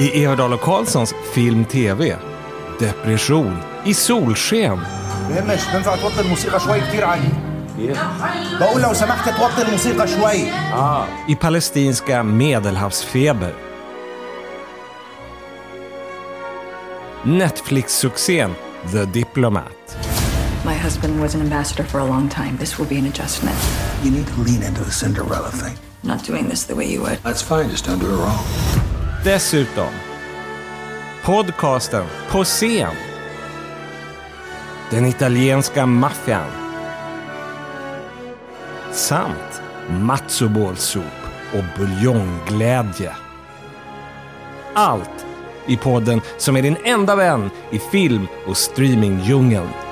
I Everdal och Karlssons film-tv. Depression i solsken. بهمش بينفع توطي الموسيقى شوي كتير عالي بقول لو سمحت توطي الموسيقى شوي I palestinska medelhavsfeber. Netflix-succén The Diplomat. My husband was an ambassador for a long time. This will be an adjustment. You need to lean into the Cinderella thing. I'm not doing this the way you would. That's fine, just don't do it wrong. Dessutom podcasten På scen. Den italienska maffian. Samt matzobolsoup och buljongglädje. Allt i podden som är din enda vän i film och streamingdjungeln.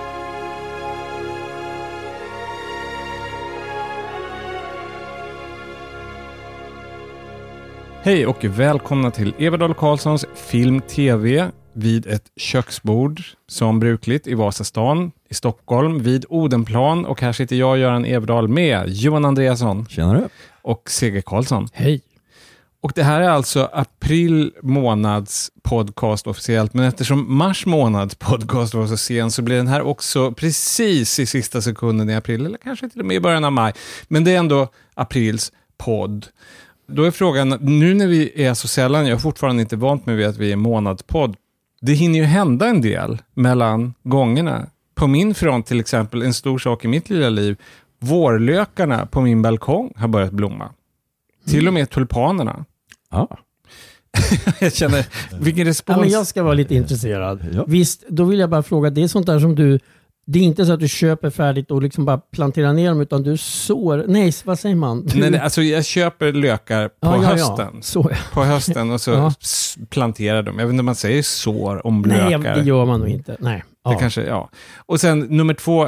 Hej och välkomna till Everdal Karlssons Film TV vid ett köksbord som brukligt i Vasastan i Stockholm vid Odenplan och här sitter jag Göran Everdal med Johan Andreasson Tjenare. och Seger Karlsson. Hej. Och det här är alltså april månads podcast officiellt, men eftersom mars månads podcast var så sen så blir den här också precis i sista sekunden i april, eller kanske till och med i början av maj. Men det är ändå aprils podd. Då är frågan, nu när vi är så sällan, jag har fortfarande inte vant mig vid att vi är månadspodd, det hinner ju hända en del mellan gångerna. På min front till exempel, en stor sak i mitt lilla liv, vårlökarna på min balkong har börjat blomma. Till och med tulpanerna. Ja. jag känner, vilken Ja, respons. men jag ska vara lite intresserad. Ja. Visst, då vill jag bara fråga, det är sånt där som du, det är inte så att du köper färdigt och liksom bara planterar ner dem, utan du sår, nej, vad säger man? Du, Nej, nej, alltså jag köper lökar på Ja, ja, ja. hösten. Så, På hösten och så Ja. planterar de. Jag vet inte om man säger sår om nej, lökar. det gör man nog inte. Nej. Det Ja. kanske, ja. Och sen nummer två,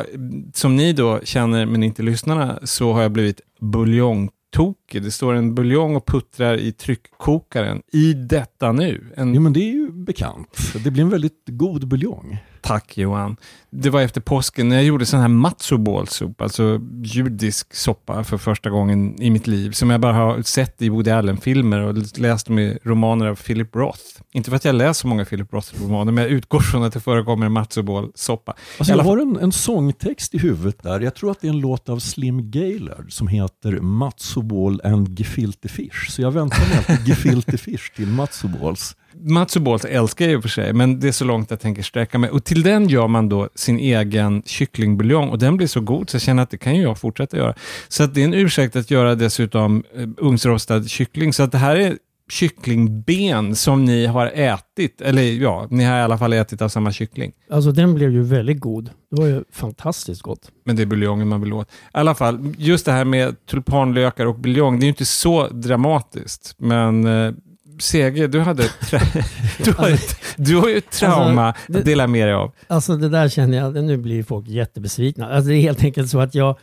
som ni då känner men inte lyssnarna, så har jag blivit buljongtokig. Det står en buljong och puttrar i tryckkokaren i detta nu. En, Jo, men det är ju bekant. Det blir en väldigt god buljong. Tack Johan. Det var efter påsken när jag gjorde sån här matzobolsoup, alltså judisk soppa för första gången i mitt liv, som jag bara har sett i Woody Allen-filmer och läst om i romaner av Philip Roth. Inte för att jag läser så många Philip Roth-romaner, men jag utgår från att det förekommer en matzobolsoppa. Alltså, jag har en, en sångtext i huvudet där. Jag tror att det är en låt av Slim Gaillard som heter Matsobol and Gefilte Fish. Så jag väntar med alltid Gefilte Fish till Matsobols. Matzobols älskar jag och för sig, men det är så långt jag tänker sträcka mig. Och till den gör man då sin egen kycklingbuljong och den blir så god så jag känner att det kan ju jag fortsätta göra. Så att det är en ursäkt att göra dessutom eh, ugnsrostad kyckling. Så att det här är kycklingben som ni har ätit, eller ja, ni har i alla fall ätit av samma kyckling. Alltså den blev ju väldigt god. Det var ju fantastiskt gott. Men det är buljongen man vill åt. I alla fall, just det här med tulpanlökar och buljong, det är ju inte så dramatiskt. Men eh, Sege, du hade, tra- du, har ett, du har ju ett trauma Alltså, det- att dela med dig av. Alltså det där känner jag, nu blir folk jättebesvikna. Alltså det är helt enkelt så att jag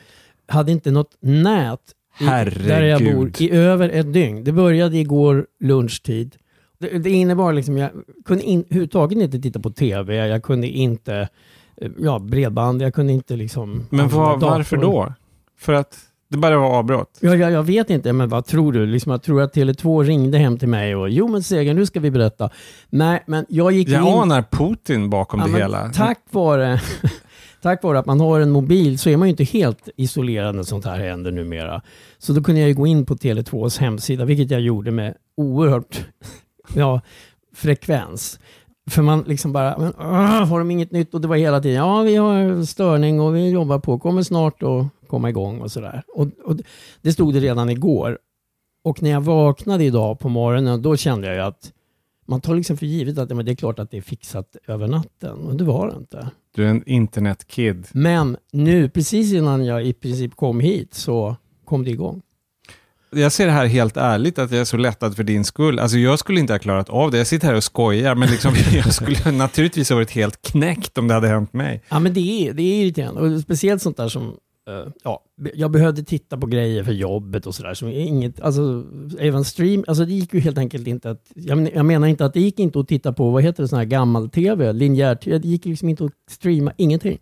hade inte något nät i, där jag bor i över ett dygn. Det började igår lunchtid. Det, det innebar liksom, jag kunde in, överhuvudtaget inte titta på tv, jag kunde inte, eh, ja bredband, jag kunde inte liksom... Men vad, varför då? För att det bara var avbrott? Ja, jag, jag vet inte, men vad tror du? Liksom, jag tror att Tele2 ringde hem till mig och jo men Seger, nu ska vi berätta. Nej, men jag gick Jag in... anar Putin bakom Ja, det hela. Tack vare, tack vare att man har en mobil så är man ju inte helt isolerad när sånt här händer numera. Så då kunde jag ju gå in på Tele2s hemsida, vilket jag gjorde med oerhört ja, frekvens. För man liksom bara, men, åh, har de inget nytt? Och det var hela tiden, ja vi har störning och vi jobbar på, kommer snart att komma igång och sådär. Och, och det stod det redan igår. Och när jag vaknade idag på morgonen, då kände jag ju att man tar liksom för givet att men det är klart att det är fixat över natten. Och det var det inte. Du är en internetkid. Men nu, precis innan jag i princip kom hit, så kom det igång. Jag ser det här helt ärligt, att jag är så lättad för din skull. Alltså jag skulle inte ha klarat av det. Jag sitter här och skojar, men liksom, jag skulle naturligtvis ha varit helt knäckt om det hade hänt mig. Ja, men det är, det är irriterande. Och speciellt sånt där som, ja, jag behövde titta på grejer för jobbet och sådär. Inget, alltså, även stream, alltså det gick ju helt enkelt inte att, jag, men- jag menar inte att det gick inte att titta på, vad heter det, sån här gammal-tv, linjär-tv. Det gick liksom inte att streama, ingenting.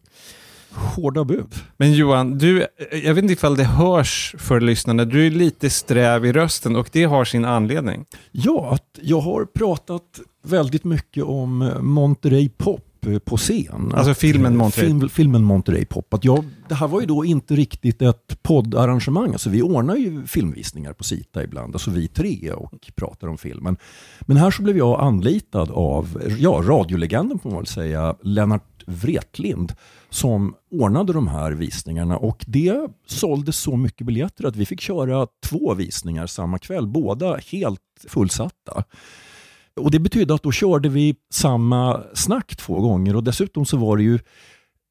hårda bud. Men Johan, du, jag vet inte ifall det hörs för lyssnarna. Du är lite sträv i rösten och det har sin anledning. Ja, jag har pratat väldigt mycket om Monterey Pop eh, på scen. Alltså filmen eh, Monterey. Film, filmen Monterey Pop. Att jag, det här var ju då inte riktigt ett poddarrangemang. Alltså vi ordnar ju filmvisningar på Sita ibland, alltså vi tre och pratar om filmen. Men här så blev jag anlitad av, ja, radiolegenden får man väl säga, Lennart Wretlind som ordnade de här visningarna och det sålde så mycket biljetter att vi fick köra två visningar samma kväll, båda helt fullsatta. Och Det betydde att då körde vi samma snack två gånger och dessutom så var det ju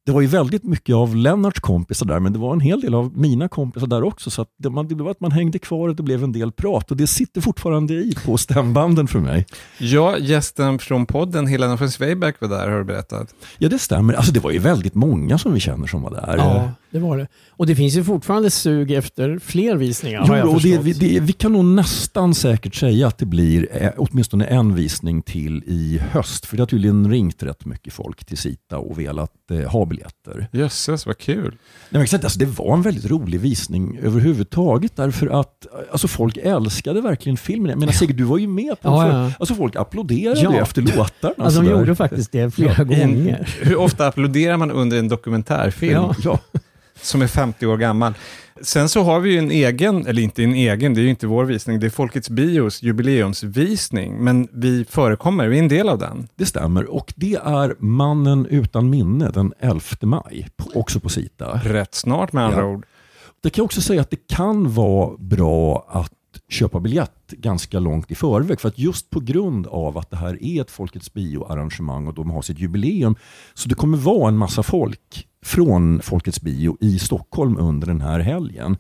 det var ju väldigt mycket av Lennarts kompisar där, men det var en hel del av mina kompisar där också. Så att det, man, det blev att man hängde kvar och det blev en del prat. Och det sitter fortfarande i på stämbanden för mig. Ja, gästen från podden, Helena von Zweigbergk var där har du berättat. Ja, det stämmer. Alltså, det var ju väldigt många som vi känner som var där. Ja, det var det. Och det finns ju fortfarande sug efter fler visningar har jag Jo, och det, det, vi kan nog nästan säkert säga att det blir eh, åtminstone en visning till i höst. För det har tydligen ringt rätt mycket folk till Sita och velat eh, ha biljetter. Jösses, vad kul. Nej, men exakt, alltså, det var en väldigt rolig visning överhuvudtaget därför att alltså, folk älskade verkligen filmen. Jag menar Sigurd, du var ju med på Ja, för, ja. Alltså folk applåderade Ja. efter låtarna. Alltså de gjorde faktiskt det flera gånger. Hur ofta applåderar man under en dokumentärfilm Ja. Som är 50 år gammal? Sen så har vi ju en egen, eller inte en egen, det är ju inte vår visning, det är Folkets Bios jubileumsvisning, men vi förekommer, vi är en del av den. det stämmer. Och det är Mannen utan minne den 11 maj, också på Sita. Rätt snart med andra Ja. ord. Det kan jag också säga att det kan vara bra att köpa biljett ganska långt i förväg. För att just på grund av att det här är ett Folkets Bio-arrangemang och de har sitt jubileum. Så det kommer vara en massa folk från Folkets Bio i Stockholm under den här helgen.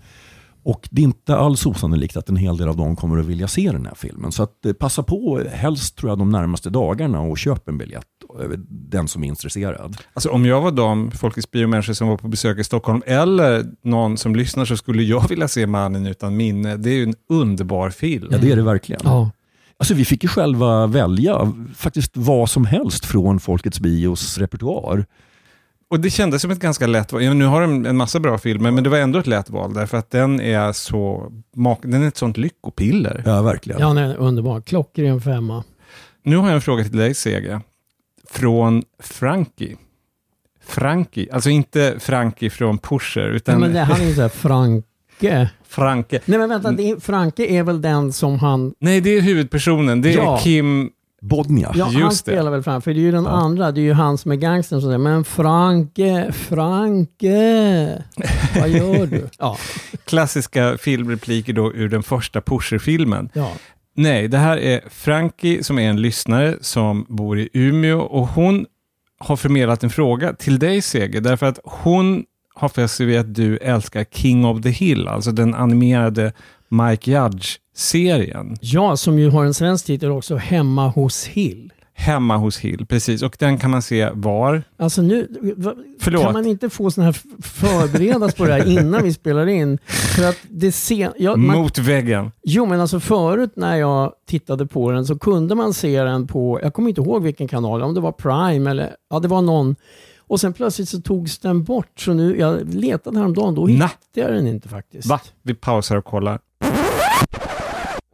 Och det är inte alls osannolikt att en hel del av dem kommer att vilja se den här filmen. Så att eh, passa på helst tror jag de närmaste dagarna och köp en biljett. Den som är intresserad. Alltså om jag var de Folkets Bio-människor som var på besök i Stockholm, eller någon som lyssnar, så skulle jag vilja se Mannen utan minne. Det är ju en underbar film. Ja det är det verkligen. Ja. Alltså vi fick ju själva välja faktiskt vad som helst från Folkets Bios repertoar. Och det kändes som ett ganska lätt val. Ja, Nu har de en massa bra filmer, men det var ändå ett lätt val, därför att den är så den är ett sånt lyckopiller. Ja, verkligen. Ja, nej, underbar. Klockren femma. Nu har jag en fråga till dig, Sege. Från Frankie. Frankie, alltså inte Frankie från Pusher, Nej, utan men det, han är ju såhär Franke. Franke. Nej men vänta, det är, Franke är väl den som han... Nej, det är huvudpersonen. Det är Ja. Kim... Bodnia. Ja, han Just det. spelar väl fram, för det är ju den andra, det är ju han som är gangstern som säger Men Franke, Franke, vad gör du? Ja, Klassiska filmrepliker då ur den första Pusher-filmen. ja. Nej, det här är Frankie som är en lyssnare som bor i Umeå och hon har förmedlat en fråga till dig Sege, därför att hon har fäst sig vid att du älskar King of the Hill, alltså den animerade Mike Judge-serien. ja, som ju har en svensk titel också, Hemma hos Hill. Hemma hos Hill, precis. Och den kan man se var? Alltså nu, va- kan man inte få såna här förberedas på det här innan vi spelar in? För att det ser... Ja, man, Mot väggen. Jo, men alltså förut när jag tittade på den så kunde man se den på, jag kommer inte ihåg vilken kanal, om det var Prime eller, ja det var någon. Och sen plötsligt så togs den bort, så nu, jag letade häromdagen, då hittade jag den inte faktiskt. Va? Vi pausar och kollar.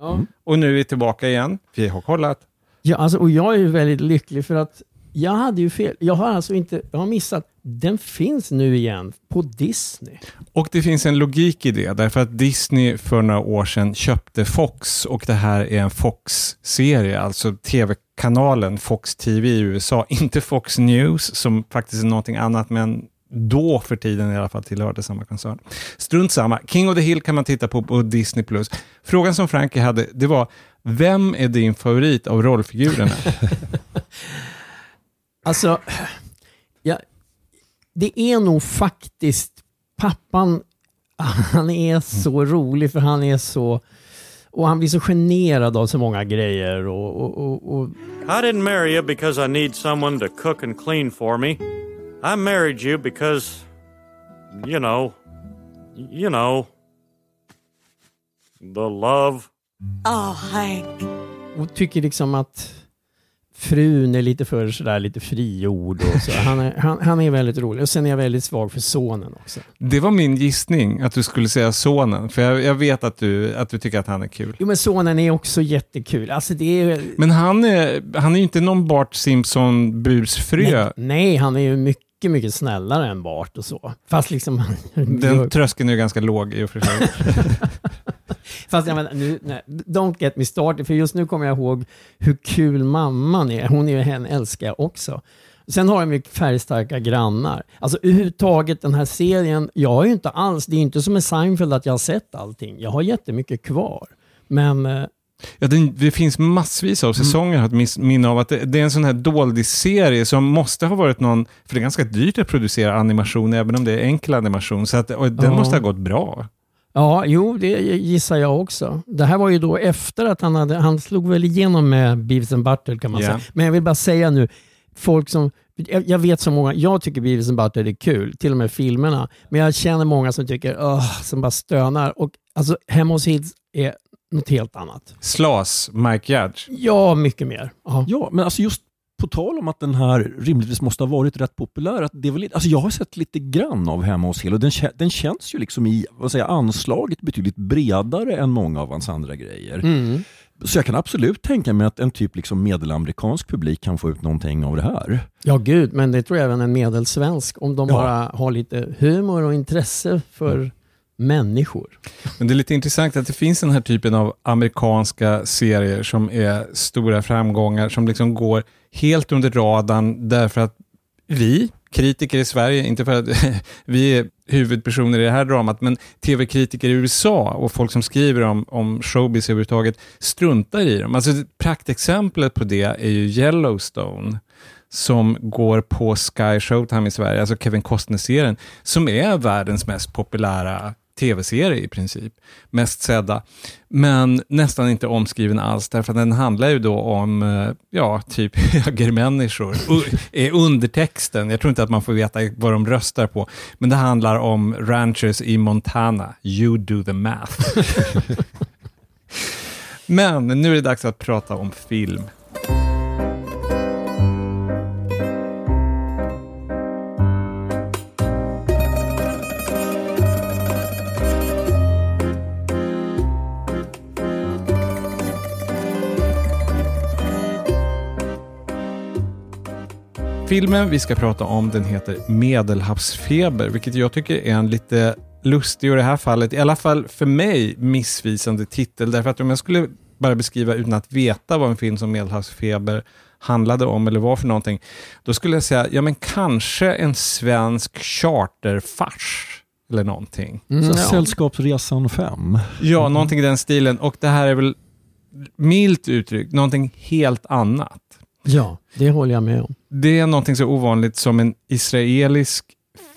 Ja. Och nu är vi tillbaka igen. Vi har kollat. Ja, alltså, och jag är ju väldigt lycklig för att jag hade ju fel. Jag har alltså inte, jag har missat, den finns nu igen på Disney. Och det finns en logik i det, därför att Disney för några år sedan köpte Fox och det här är en Fox-serie, alltså tv-kanalen Fox TV i USA, inte Fox News som faktiskt är någonting annat, men då för tiden i alla fall tillhörde samma koncern. Strunt samma, King of the Hill kan man titta på på Disney+. Frågan som Frankie hade, det var, vem är din favorit av rollfigurerna? Alltså, ja, det är nog faktiskt pappan. Han är så rolig för han är så... Och han blir så generad av så många grejer. Och, och, och, och, I didn't marry you because I need someone to cook and clean for me. I married you because, you know, you know, the love. Oh, Hank. och tycker liksom att... frun är lite för sådär, lite friord och så. Han är, han, han är väldigt rolig. Och sen är jag väldigt svag för sonen också. Det var min gissning att du skulle säga sonen, för jag, jag vet att du, att du tycker att han är kul. Jo men sonen är också jättekul. Alltså det är... Men han är, han är ju inte någon Bart Simpson busfrö. Nej, nej, han är ju mycket, mycket snällare än Bart och så. Fast liksom... Den tröskeln är ju ganska låg i och för sig. Fast jag menar, nu, nej, don't get me started, för just nu kommer jag ihåg hur kul mamman är. Hon är ju henne älskar jag också. Sen har de ju färgstarka grannar. Alltså överhuvudtaget den här serien, jag har ju inte alls, det är inte som med Seinfeld att jag har sett allting. Jag har jättemycket kvar. Men eh, Ja, det, det finns massvis av säsonger, mm. att minne av att det, det, är en sån här doldis-serie som måste ha varit någon, för det är ganska dyrt att producera animation, även om det är enkel animation, så att, den ja. måste ha gått bra. Ja, jo, det gissar jag också. Det här var ju då efter att han hade, han slog väl igenom med Beavis and Butthead kan man yeah. säga. Men jag vill bara säga nu, folk som, jag vet så många, jag tycker Beavis and Butthead är kul, till och med filmerna. Men jag känner många som tycker, oh, som bara stönar. Och alltså, Hemma hos Hills är något helt annat. Slas, Mike Judge? Ja, mycket mer. Aha. Ja, men alltså just på tal om att den här rimligtvis måste ha varit rätt populär, att det är väl, alltså jag har sett lite grann av Hemma hos Hill och den, den känns ju liksom i vad säger, anslaget betydligt bredare än många av hans andra grejer. Mm. Så jag kan absolut tänka mig att en typ liksom medelamerikansk publik kan få ut någonting av det här. Ja, gud, men det tror jag även en medelsvensk, om de ja. bara har lite humor och intresse för människor. Men det är lite intressant att det finns den här typen av amerikanska serier som är stora framgångar, som liksom går helt under radarn därför att vi, kritiker i Sverige, inte för att vi är huvudpersoner i det här dramat, men tv-kritiker i USA och folk som skriver om, om showbiz överhuvudtaget struntar i dem. Alltså praktexemplet på det är ju Yellowstone som går på Sky Showtime i Sverige, alltså Kevin Costner-serien, som är världens mest populära tv-serie i princip, mest sedda. Men nästan inte omskriven alls, därför att den handlar ju då om, eh, ja, typ högermänniskor. är undertexten, jag tror inte att man får veta vad de röstar på, men det handlar om ranchers i Montana. You do the math. men nu är det dags att prata om film. Filmen vi ska prata om den heter Medelhavsfeber, vilket jag tycker är en lite lustig och i det här fallet, i alla fall för mig, missvisande titel. Därför att om jag skulle bara beskriva utan att veta vad en film som Medelhavsfeber handlade om eller var för någonting, då skulle jag säga, ja men kanske en svensk charterfars eller någonting. Mm, ja. Sällskapsresan 5. Ja, någonting i den stilen. Och det här är väl milt uttryckt, någonting helt annat. Ja, det håller jag med om. Det är någonting så ovanligt som en israelisk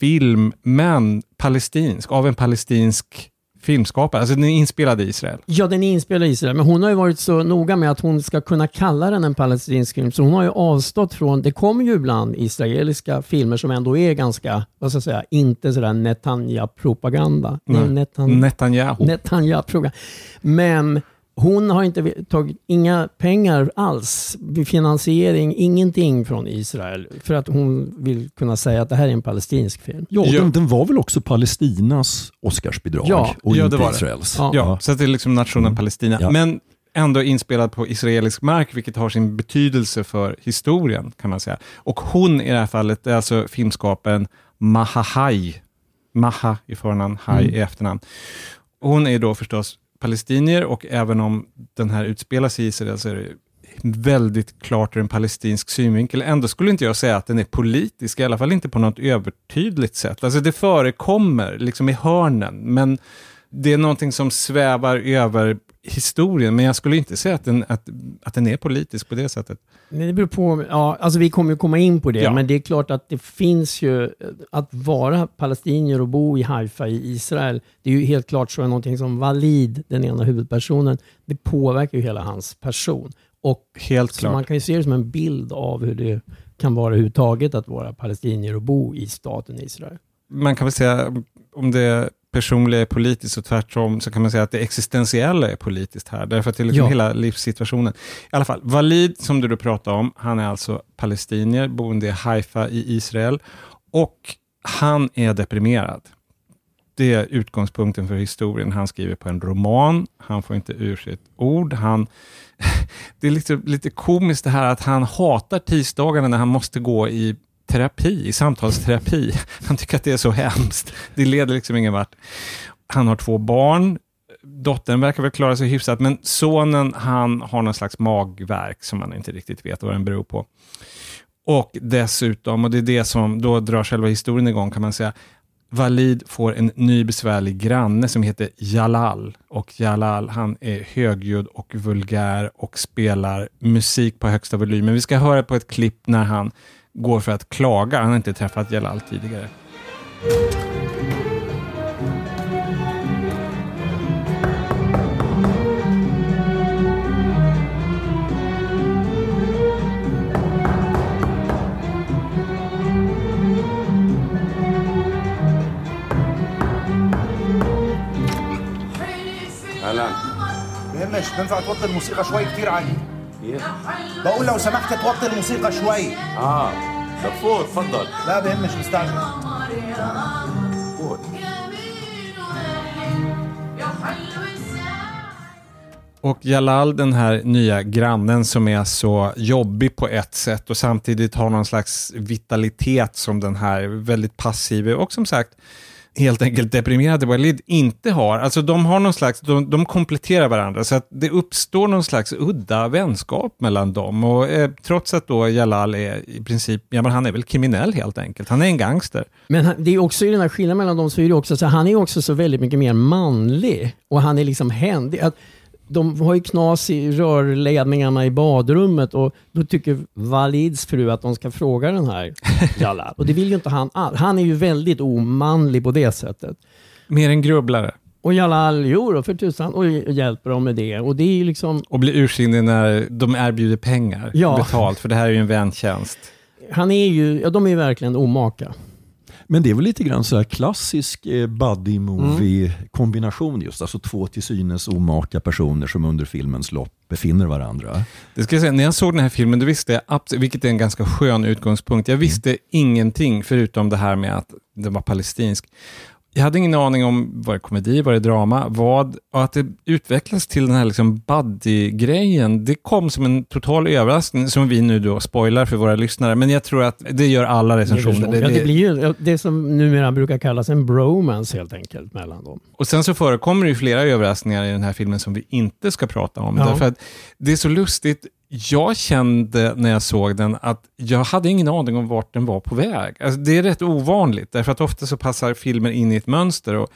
film, men palestinsk, av en palestinsk filmskapare. Alltså den är inspelad i Israel. Ja, den är inspelad i Israel, men hon har ju varit så noga med att hon ska kunna kalla den en palestinsk film, så hon har ju avstått från, det kommer ju ibland israeliska filmer som ändå är ganska, vad ska jag säga, inte sådär Netanya-propaganda. Netan Netanyahu. Netanyahu-propaganda. Men hon har inte tagit inga pengar alls, finansiering, ingenting från Israel. För att hon vill kunna säga att det här är en palestinsk film. Ja, ja. Den, den, var väl också Palestinas Oscarsbidrag ja. och ja, inte det var Israels. Ja. ja, så det är liksom nationen mm. Palestina. Ja. Men ändå inspelad på israelisk mark, vilket har sin betydelse för historien, kan man säga. Och hon i det här fallet är alltså filmskaparen Mahahai. Maha i förnamn, Hai mm. i efternamn. Hon är då förstås palestinier och även om den här utspelar sig i Israel så är det väldigt klart ur en palestinsk synvinkel. Ändå skulle inte jag säga att den är politisk, i alla fall inte på något övertydligt sätt. Alltså det förekommer liksom i hörnen, men det är någonting som svävar över historien, men jag skulle inte säga att den, att, att den är politisk på det sättet. Men det beror på, ja, alltså vi kommer ju komma in på det, ja. men det är klart att det finns ju, att vara palestinier och bo i Haifa i Israel, det är ju helt klart så är någonting som Walid, den ena huvudpersonen, det påverkar ju hela hans person. Och helt klart. Man kan ju se det som en bild av hur det kan vara överhuvudtaget att vara palestinier och bo i staten Israel. Man kan väl säga, om det personliga är politiskt och tvärtom så kan man säga att det existentiella är politiskt här. Därför att det är liksom Ja. hela livssituationen. I alla fall, Walid som du då pratade om, han är alltså palestinier, boende i Haifa i Israel. Och han är deprimerad. Det är utgångspunkten för historien. Han skriver på en roman, han får inte ur sig ett ord. Han, det är lite, lite komiskt det här att han hatar tisdagarna när han måste gå i terapi, i samtalsterapi. Han tycker att det är så hemskt. Det leder liksom ingen vart. Han har två barn. Dottern verkar väl klara sig hyfsat, men sonen han har någon slags magverk som man inte riktigt vet vad den beror på. Och dessutom, och det är det som då drar själva historien igång kan man säga, Walid får en ny besvärlig granne som heter Jalal. Och Jalal, han är högljudd och vulgär och spelar musik på högsta volym. Men vi ska höra på ett klipp när han går för att klaga. Han har inte träffat Jalal tidigare. اهلا بهمش بينفع توطي الموسيقى شوي كتير عالي بقول لو سمحت توطي الموسيقى شوي اه دفوت تفضل لا بهمش مستعجل Och Jalal, den här nya grannen som är så jobbig på ett sätt och samtidigt har någon slags vitalitet som den här väldigt passiva och som sagt helt enkelt deprimerade Walid inte har. Alltså de har någon slags, de, de kompletterar varandra så att det uppstår någon slags udda vänskap mellan dem och eh, trots att då Jalal är i princip, ja men han är väl kriminell helt enkelt. Han är en gangster. Men han, det är också i den här skillnaden mellan dem så är det också så han är också så väldigt mycket mer manlig och han är liksom händig. Att de har ju knas i rörledningarna i badrummet och då tycker Valids fru att de ska fråga den här Jalal. Och det vill ju inte han alls. Han är ju väldigt omanlig på det sättet. Mer en grubblare. Och Jalal, jo då, för tusan, och hjälper dem med det. Och det är liksom, Och blir ursinnig när de erbjuder pengar Ja. betalt, för det här är ju en väntjänst. han är ju, ja de är ju verkligen omaka. Men det är väl lite grann så här klassisk eh, buddy movie kombination just. Alltså två till synes omaka personer som under filmens lopp befinner varandra. Det ska jag säga, när jag såg den här filmen, då visste jag, vilket är en ganska skön utgångspunkt, jag visste ingenting förutom det här med att den var palestinsk. Jag hade ingen aning om, var det komedi, var det drama, vad, och att det utvecklas till den här liksom buddy-grejen, det kom som en total överraskning, som vi nu då spoilar för våra lyssnare, men jag tror att det gör alla recensioner. Det- det det- blir det som numera brukar kallas en bromance helt enkelt mellan dem. Och sen så förekommer det ju flera överraskningar i den här filmen som vi inte ska prata om. Ja. Därför att det är så lustigt. Jag kände när jag såg den att jag hade ingen aning om vart den var på väg. Alltså, det är rätt ovanligt, därför att ofta så passar filmer in i ett mönster. Och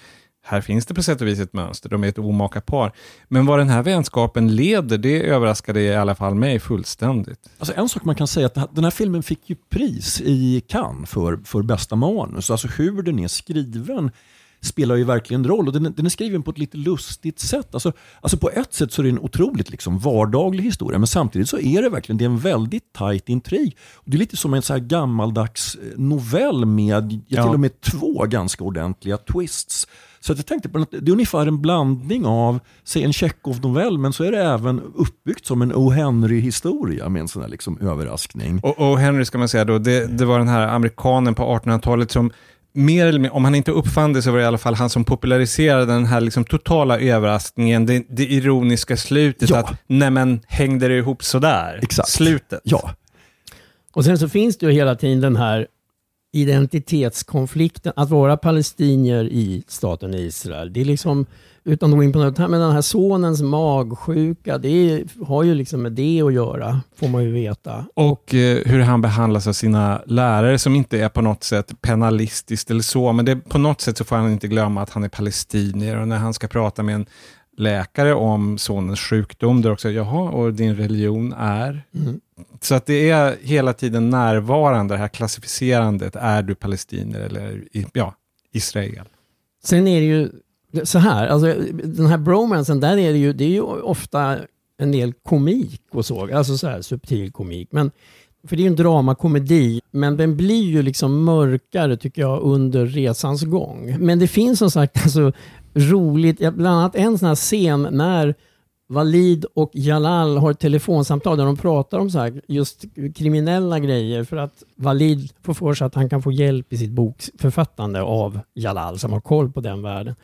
här finns det på sätt och vis ett mönster, de är ett omaka par. Men vad den här vänskapen leder, det överraskade i alla fall mig fullständigt. Alltså en sak man kan säga är att den här filmen fick ju pris i Cannes för, för bästa manus. Alltså hur den är skriven spelar ju verkligen roll. Och den, är- den är skriven på ett lite lustigt sätt. Alltså, alltså på ett sätt så är det en otroligt liksom vardaglig historia men samtidigt så är det verkligen det är en väldigt tajt intrig. Och det är lite som en så här gammaldags eh, novell med ja. Till och med två ganska ordentliga twists. Så jag tänkte på att det är ungefär en blandning av säg en Chekhov-novell men så är det även uppbyggt som en O. Henry-historia med en sån här liksom överraskning. Och, och Henry ska man säga då, det, det var den här amerikanen på 1800-talet som mer eller mindre, om han inte uppfann det så var det i alla fall han som populariserade den här liksom totala överraskningen, det, det ironiska slutet Ja. att nej men hängde det ihop sådär? Exakt. Slutet. Ja, Och sen så finns det ju hela tiden den här identitetskonflikten, att vara palestinier i staten Israel. Det är liksom, utan att gå in på något här, men den här sonens magsjuka, det har ju liksom med det att göra, får man ju veta. Och eh, hur han behandlas av sina lärare som inte är på något sätt penalistiskt eller så, men det, på något sätt så får han inte glömma att han är palestinier och när han ska prata med en läkare om sonens sjukdom, då är det också, jaha, och din religion är? Så att det är hela tiden närvarande, det här klassificerandet, är du palestinier eller ja, Israel? Sen är det ju så här, alltså, den här bromansen, där är det ju, det är ju ofta en del komik och så, alltså så här subtil komik. Men för det är ju en dramakomedi, men den blir ju liksom mörkare tycker jag under resans gång. Men det finns som sagt alltså roligt, bland annat en sån här scen när Walid och Jalal har ett telefonsamtal där de pratar om så här, just kriminella grejer för att Walid får för sig att han kan få hjälp i sitt bokförfattande av Jalal som har koll på den världen.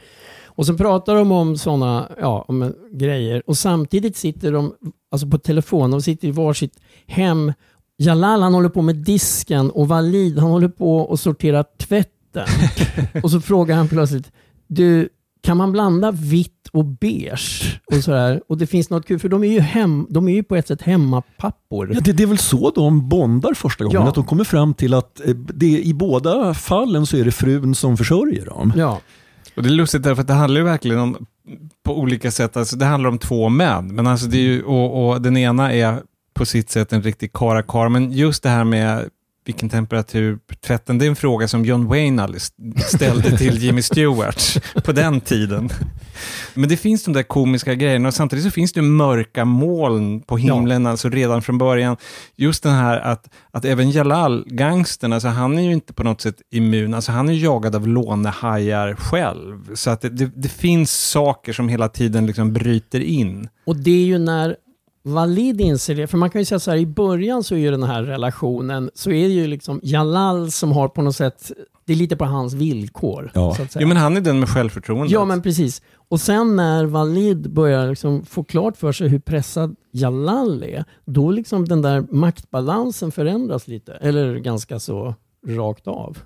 Och så pratar de om sådana ja, om, grejer och samtidigt sitter de alltså på telefon, de sitter i varsitt hem. Jalal han håller på med disken och Walid han håller på och sorterar tvätten. och så frågar han plötsligt, du kan man blanda vitt och beige? Och, sådär. och det finns något kul, för de är ju, hem, de är ju på ett sätt hemmapappor. Ja, det, det är väl så de bondar första gången, Ja. att de kommer fram till att eh, det, i båda fallen så är det frun som försörjer dem. Ja. Och det är lustigt därför att det handlar ju verkligen om, på olika sätt, alltså det handlar om två män, men alltså det är ju, och, och den ena är på sitt sätt en riktig karakar, men just det här med vilken temperatur tvätten, det är en fråga som John Wayne aldrig ställde till Jimmy Stewart på den tiden. Men det finns de där komiska grejerna och samtidigt så finns det mörka moln på himlen, alltså redan från början. Just den här att, att även Jalal, gangstern, alltså han är ju inte på något sätt immun, alltså han är jagad av lånehajar själv. Så att det, det, det finns saker som hela tiden liksom bryter in. Och det är ju när Walid inser det, för man kan ju säga så här, i början så är ju den här relationen, så är det ju liksom Jalal som har på något sätt, det är lite på hans villkor. Ja. Så att säga. Jo men han är den med självförtroende. Ja, men precis. Och sen när Walid börjar liksom få klart för sig hur pressad Jalal är, då liksom den där maktbalansen förändras lite. Eller ganska så rakt av.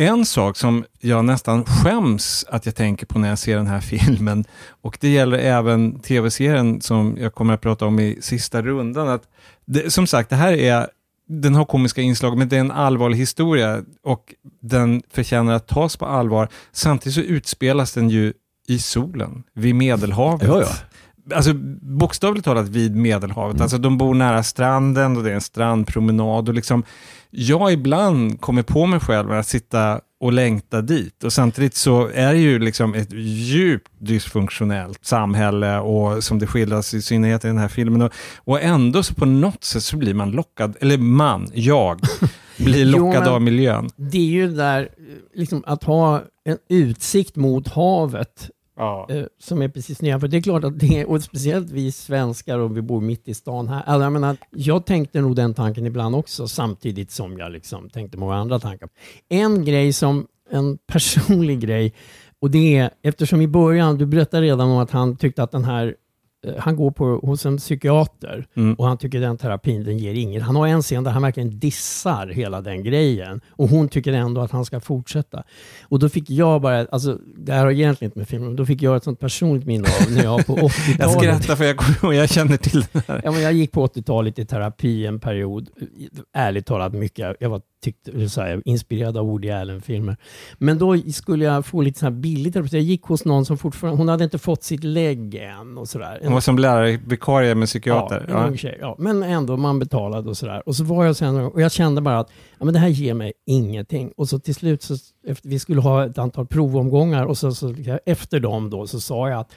En sak som jag nästan skäms att jag tänker på när jag ser den här filmen, och det gäller även tv-serien som jag kommer att prata om i sista rundan, att det, som sagt, det här är den har komiska inslag, men det är en allvarlig historia och den förtjänar att tas på allvar. Samtidigt så utspelas den ju i solen, vid Medelhavet. Ja, ja. Alltså bokstavligt talat vid Medelhavet. Alltså de bor nära stranden och det är en strandpromenad och liksom jag ibland kommer på mig själv att sitta och längta dit och samtidigt så är det ju liksom ett djupt dysfunktionellt samhälle och som det skildras i synnerhet i den här filmen och, och ändå så på något sätt så blir man lockad, eller man, jag, blir Jo, lockad men- av miljön. Det är ju där, liksom, att ha en utsikt mot havet Ja. eh, som är precis nedanför. Det är klart att det är, och speciellt vi svenskar och vi bor mitt i stan här. Alltså, jag, menar, jag tänkte nog den tanken ibland också samtidigt som jag liksom tänkte många andra tankar. En grej som, en personlig grej, och det är eftersom i början, du berättade redan om att han tyckte att den här han går på, hos en psykiater Mm. och han tycker den terapin den ger inget. Han har en scen där han verkligen dissar hela den grejen och hon tycker ändå att han ska fortsätta. Och då fick jag bara, alltså det här har egentligen inte med filmen, men då fick jag ett sånt personligt minne av när jag på 80-talet Jag skrattar för jag, jag känner till den här. Ja, men jag gick på 80-talet i terapi en period. Ärligt talat mycket. Jag var tyckte, så här, inspirerad av Woody Allen-filmer. Men då skulle jag få lite så här billigt Jag gick hos någon som fortfarande, hon hade inte fått sitt lägg än och sådär. Hon var som lärare, vikarie med psykiater. Ja, en ung tjej. Ja, men ändå, man betalade och sådär. Och så var jag sen och jag kände bara att ja, men det här ger mig ingenting. Och så till slut, så, efter, vi skulle ha ett antal provomgångar och så, så efter dem då så sa jag att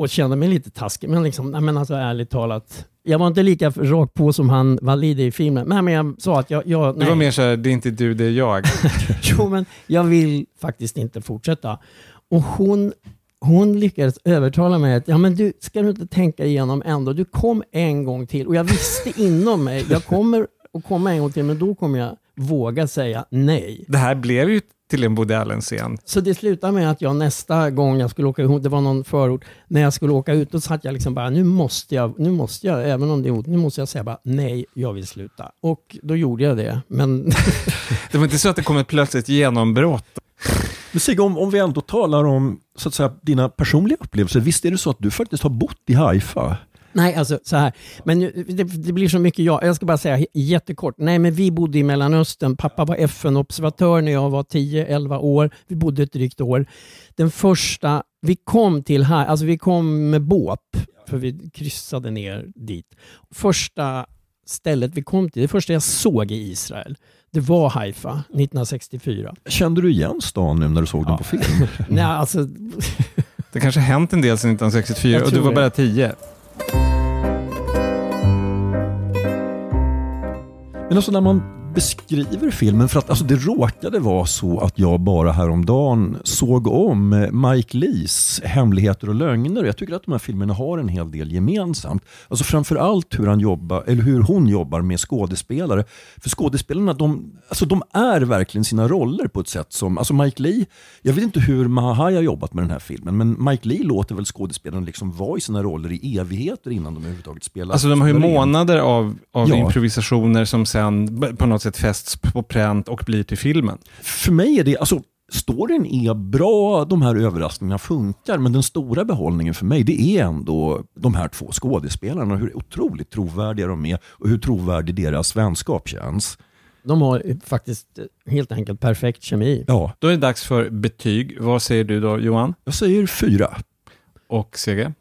och kände mig lite taskig, men liksom, nej, men alltså ärligt talat. Jag var inte lika rakt på som han Valide i filmen. Nej, men jag sa att jag... jag Det nej. var mer så här, det är inte du, det är jag. Jo, men jag vill faktiskt inte fortsätta. Och hon, hon lyckades övertala mig att, ja men du, ska du inte tänka igenom ändå? Du kom en gång till och jag visste inom mig, jag kommer att komma en gång till, men då kommer jag våga säga nej. Det här blev ju till en Woody Allen-scen. Så det slutade med att jag nästa gång jag skulle åka ut, det var någon förort, när jag skulle åka ut, då satt jag liksom bara, nu måste jag, nu måste jag, även om det är ont, nu måste jag säga bara nej, jag vill sluta. Och då gjorde jag det. Men Det var inte så att det kom ett plötsligt genombrott. Men Sigge, om, om vi ändå talar om så att säga, dina personliga upplevelser, visst är det så att du faktiskt har bott i Haifa? Nej, alltså så här. Men det, det blir så mycket jag. Jag ska bara säga jättekort. Nej, men vi bodde i Mellanöstern. Pappa var FN-observatör när jag var 10-11 år. Vi bodde ett drygt år. Den första, vi kom till här, alltså vi kom med båt, för vi kryssade ner dit. Första stället vi kom till, det första jag såg i Israel, det var Haifa 1964. Kände du igen stan nu när du såg den på film? Nej, alltså, Det kanske hänt en del sedan 1964 Jag och du var det. bara 10. Men alltså när man beskriver filmen, för att alltså det råkade vara så att jag bara häromdagen såg om Mike Lees Hemligheter och lögner. Jag tycker att de här filmerna har en hel del gemensamt. Alltså framförallt hur, han jobbar, eller hur hon jobbar med skådespelare. För skådespelarna, de, alltså de är verkligen sina roller på ett sätt som, alltså Mike Lee, jag vet inte hur Mahai har jobbat med den här filmen, men Mike Lee låter väl skådespelarna liksom vara i sina roller i evigheter innan de överhuvudtaget spelar. Alltså de har ju månader av, av Ja. improvisationer som sen på något sätt fästs på pränt och blir till filmen. För mig är det, alltså storyn är bra, de här överraskningarna funkar, men den stora behållningen för mig det är ändå de här två skådespelarna, hur otroligt trovärdiga de är och hur trovärdig deras vänskap känns. De har faktiskt helt enkelt perfekt kemi. Ja, Då är det dags för betyg. Vad säger du då Johan? jag säger fyra. Och CG?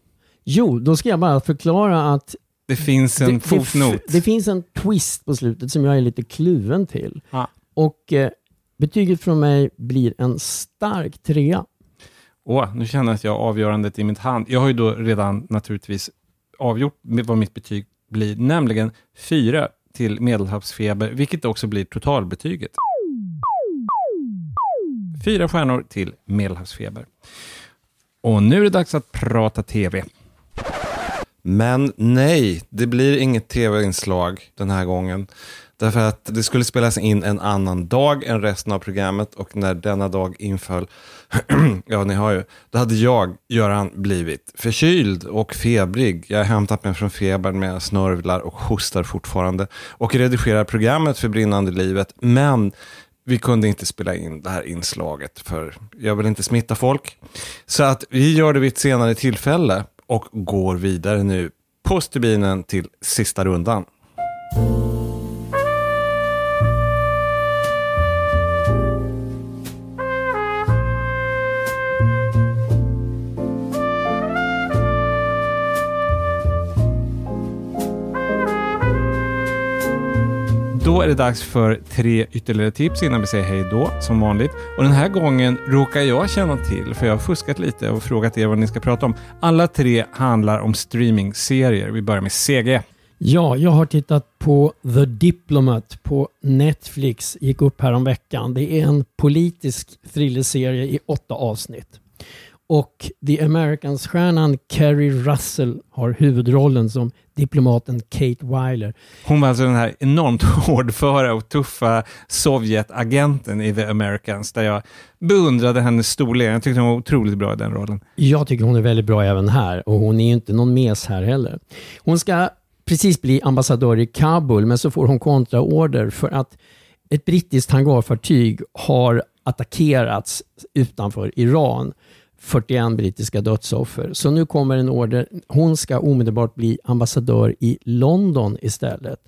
Jo, då ska jag bara förklara att Det finns en det, fotnot. Det, det finns en twist på slutet som jag är lite kluven till. Ja. Och eh, betyget från mig blir en stark trea. Åh, nu känner jag att jag har avgörandet i min hand. Jag har ju då redan naturligtvis avgjort vad mitt betyg blir, nämligen fyra till medelhavsfeber, vilket också blir totalbetyget. Fyra stjärnor till medelhavsfeber. Och nu är det dags att prata TV. Men nej, det blir inget tv-inslag den här gången. Därför att det skulle spelas in en annan dag än resten av programmet och när denna dag inföll, ja ni har ju, då hade jag, Göran, blivit förkyld och febrig. Jag har hämtat mig från febern med snörvlar och hostar fortfarande och redigerar programmet för brinnande livet. Men vi kunde inte spela in det här inslaget för jag vill inte smitta folk. Så att vi gör det vid ett senare tillfälle och går vidare nu på stubinen till sista rundan. Då är det dags för tre ytterligare tips innan vi säger hej då, som vanligt. Och den här gången råkar jag känna till, för jag har fuskat lite och frågat er vad ni ska prata om. Alla tre handlar om streamingserier. Vi börjar med CG. Ja, jag har tittat på The Diplomat på Netflix. Gick upp här om veckan. Det är en politisk thrillerserie i åtta avsnitt. Och The Americans-stjärnan Kerry Russell har huvudrollen som diplomaten Kate Weiler. Hon var alltså den här enormt hårdföra och tuffa Sovjetagenten i The Americans, där jag beundrade hennes storlek. Jag tyckte hon var otroligt bra i den rollen. Jag tycker hon är väldigt bra även här och hon är ju inte någon mes här heller. Hon ska precis bli ambassadör i Kabul men så får hon kontraorder för att ett brittiskt hangarfartyg har attackerats utanför Iran. 41 brittiska dödsoffer. Så nu kommer en order. Hon ska omedelbart bli ambassadör i London istället.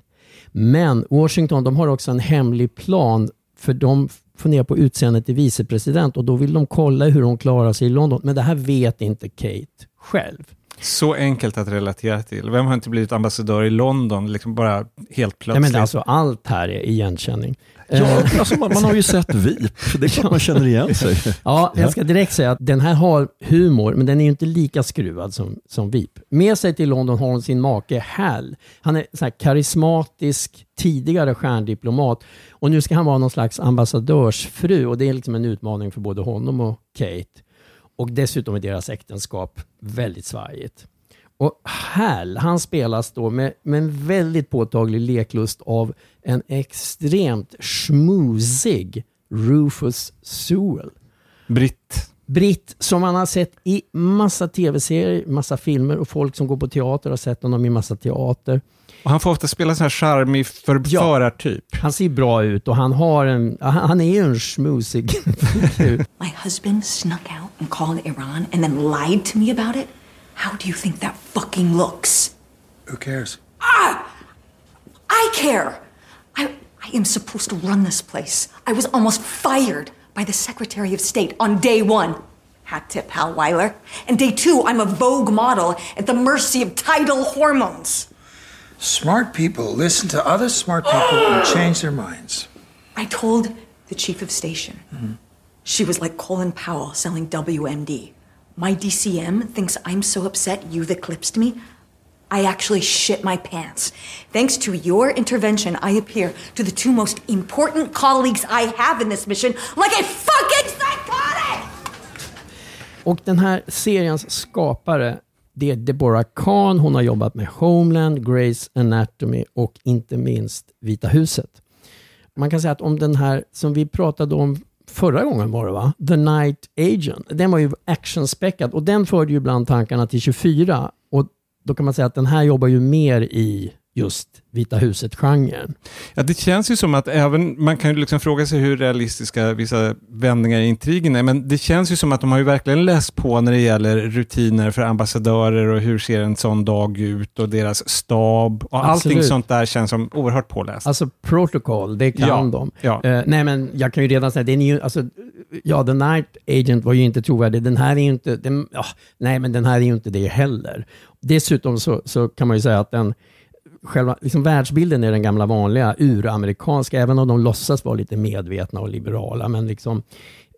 Men Washington de har också en hemlig plan för de funderar på utseendet till vicepresident och då vill de kolla hur hon klarar sig i London. Men det här vet inte Kate själv. Så enkelt att relatera till. Vem har inte blivit ambassadör i London, liksom bara helt plötsligt? men alltså, allt här är igenkänning. Ja, alltså man, man har ju sett VIP, det är klart man känner igen sig. Ja, jag ska direkt säga att den här har humor, men den är ju inte lika skruvad som, som VIP. Med sig till London har hon sin make Hal. Han är så karismatisk, tidigare stjärndiplomat och nu ska han vara någon slags ambassadörsfru och det är liksom en utmaning för både honom och Kate. Och dessutom är deras äktenskap väldigt svajigt. Och Hal, han spelas då med, med en väldigt påtaglig leklust av en extremt schmoozig Rufus Sewell. Britt. Britt som man har sett i massa tv-serier, massa filmer och folk som går på teater har sett honom i massa teater. Och han får ofta spela sån här charmig förförartyp. Han ser bra ut och han har en, han är ju en schmoozig. My husband snuck out and called Iran and then lied to me about it? How do you think that fucking looks? Who cares? I care! I, I am supposed to run this place. I was almost fired by the Secretary of State on day one. Hat tip, Hal Weiler. And day two, I'm a Vogue model at the mercy of tidal hormones. Smart people listen to other smart people and change their minds. I told the chief of station. Mm-hmm. She was like Colin Powell selling WMD. My DCM thinks I'm so upset you've eclipsed me. I actually shit my pants. Thanks to your intervention, I appear to the two most important colleagues I have in this mission like a fucking psychotic! Och den här seriens skapare, det är Deborah Kahn. Hon har jobbat med Homeland, Grey's Anatomy och inte minst Vita huset. Man kan säga att om den här, som vi pratade om förra gången var det va? The Night Agent. Den var ju actionspäckad och den förde ju ibland tankarna till 24. Då kan man säga att den här jobbar ju mer i just Vita huset-genren. Ja, det känns ju som att även, man kan ju liksom fråga sig hur realistiska vissa vändningar i intrigen är, men det känns ju som att de har ju verkligen läst på när det gäller rutiner för ambassadörer och hur ser en sån dag ut och deras stab och Absolut. allting sånt där känns som oerhört påläst. Alltså protocol, det kan Ja, de. ja. Eh, nej men jag kan ju redan säga, den är ju, alltså, ja, The Night Agent var ju inte trovärdig. Den här är ju inte, den, ja, nej men den här är ju inte det heller. Dessutom så, så kan man ju säga att den, själva liksom världsbilden är den gamla vanliga uramerikanska, även om de låtsas vara lite medvetna och liberala. Men liksom,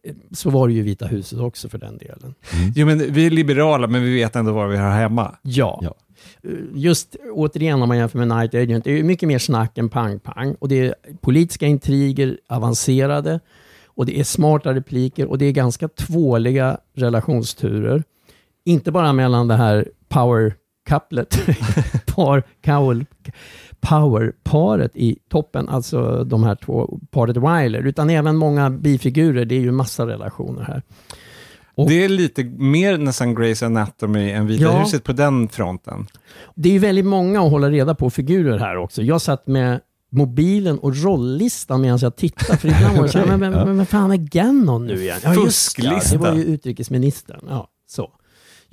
eh, så var det ju Vita huset också för den delen. Jo, men vi är liberala, men vi vet ändå vad vi har hemma. Ja. Ja. Eh, Just återigen om man jämför med Night Agent, det är ju mycket mer snack än pang-pang. Och det är politiska intriger, avancerade, och det är smarta repliker och det är ganska tvåliga relationsturer. Inte bara mellan det här power couplet, par, cowl, power-paret i toppen, alltså de här två, paret Wyler, utan även många bifigurer. Det är ju massa relationer här. Och- Det är lite mer nästan Grey's Anatomy än Vita Ja. huset på den fronten. Det är ju väldigt många att hålla reda på figurer här också. Jag satt med mobilen och rolllistan medan jag tittade. För ibland var det så här, men, men, men, men fan är Gannon nu igen? Ja, just det. Fusklista. Det var ju utrikesministern. Ja, så.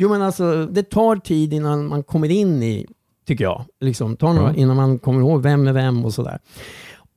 Jo men alltså, det tar tid innan man kommer in i, tycker jag, liksom, tar några, innan man kommer ihåg vem är vem och sådär.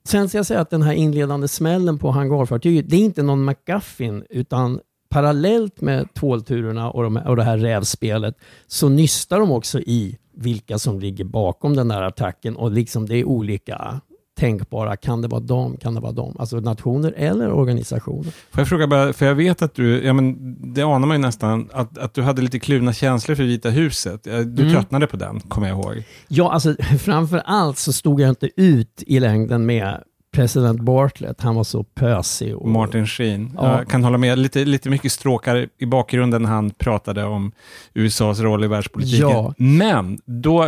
Sen ska jag säga att den här inledande smällen på hangarfartyget, det är inte någon McGuffin, utan parallellt med tvålturerna och, de, och det här rävspelet så nystar de också i vilka som ligger bakom den där attacken och liksom det är olika tänkbara. Kan det vara dem? Kan det vara dem? Alltså nationer eller organisationer. Får jag fråga bara, för jag vet att du, ja men det anar man ju nästan, att, att du hade lite kluvna känslor för Vita huset. Du Mm. tröttnade på den, kommer jag ihåg. Ja, alltså framför allt så stod jag inte ut i längden med president Bartlett. Han var så pösig. Och, Martin Sheen. Ja. Jag kan hålla med. Lite, lite mycket stråkar i bakgrunden när han pratade om USAs roll i världspolitiken. Ja. Men då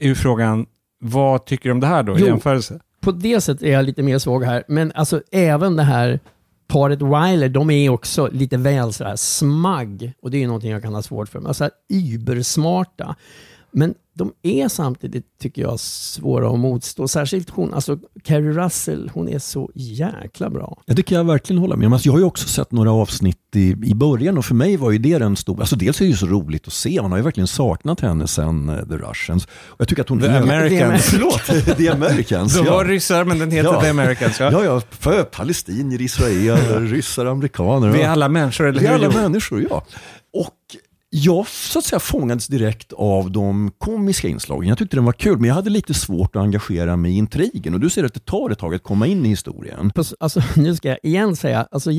är ju frågan, vad tycker du om det här då i jämförelse? På det sättet är jag lite mer svag här. Men alltså även det här paret Wilder, de är också lite väl sådär smagg. Och det är ju någonting jag kan ha svårt för. Men alltså ybersmarta. Men de är samtidigt, tycker jag, svåra att motstå. Särskilt hon, alltså Carrie Russell, hon är så jäkla bra. Ja, det kan jag verkligen hålla med om. Alltså, jag har ju också sett några avsnitt i, i början och för mig var ju det den stora... Alltså dels är det ju så roligt att se, man har ju verkligen saknat henne sen eh, The Russians. Och jag tycker att hon... The Americans. Förlåt, The Americans. De ja. var ryssar, men den heter Ja. The Americans. Ja. Ja, ja, för palestinier, israeler, ryssar, amerikaner. Vi är ja. alla människor, eller Vi är hur? alla människor, ja. Och jag så att säga fångades direkt av de komiska inslagen. Jag tyckte den var kul, men jag hade lite svårt att engagera mig i intrigen. Och du ser att det tar ett tag att komma in i historien. Alltså, nu ska jag igen säga, alltså,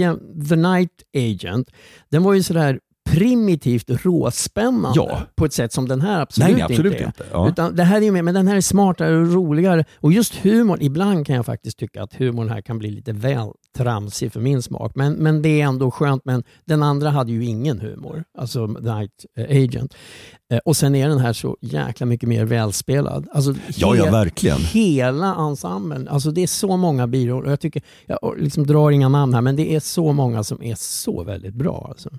The Night Agent, den var ju sådär primitivt råspännande Ja. på ett sätt som den här absolut, Nej, absolut inte är. inte. Ja. Utan det här är med, men den här är smartare och roligare. Och just humorn, ibland kan jag faktiskt tycka att humorn här kan bli lite väl tramsig för min smak. Men, men det är ändå skönt. Men den andra hade ju ingen humor, alltså Night Agent. Eh, Och sen är den här så jäkla mycket mer välspelad. Alltså, Ja, ja, verkligen. Hela ensemblen. Alltså det är så många biroller. Jag, tycker, jag liksom drar inga namn här, men det är så många som är så väldigt bra. Alltså.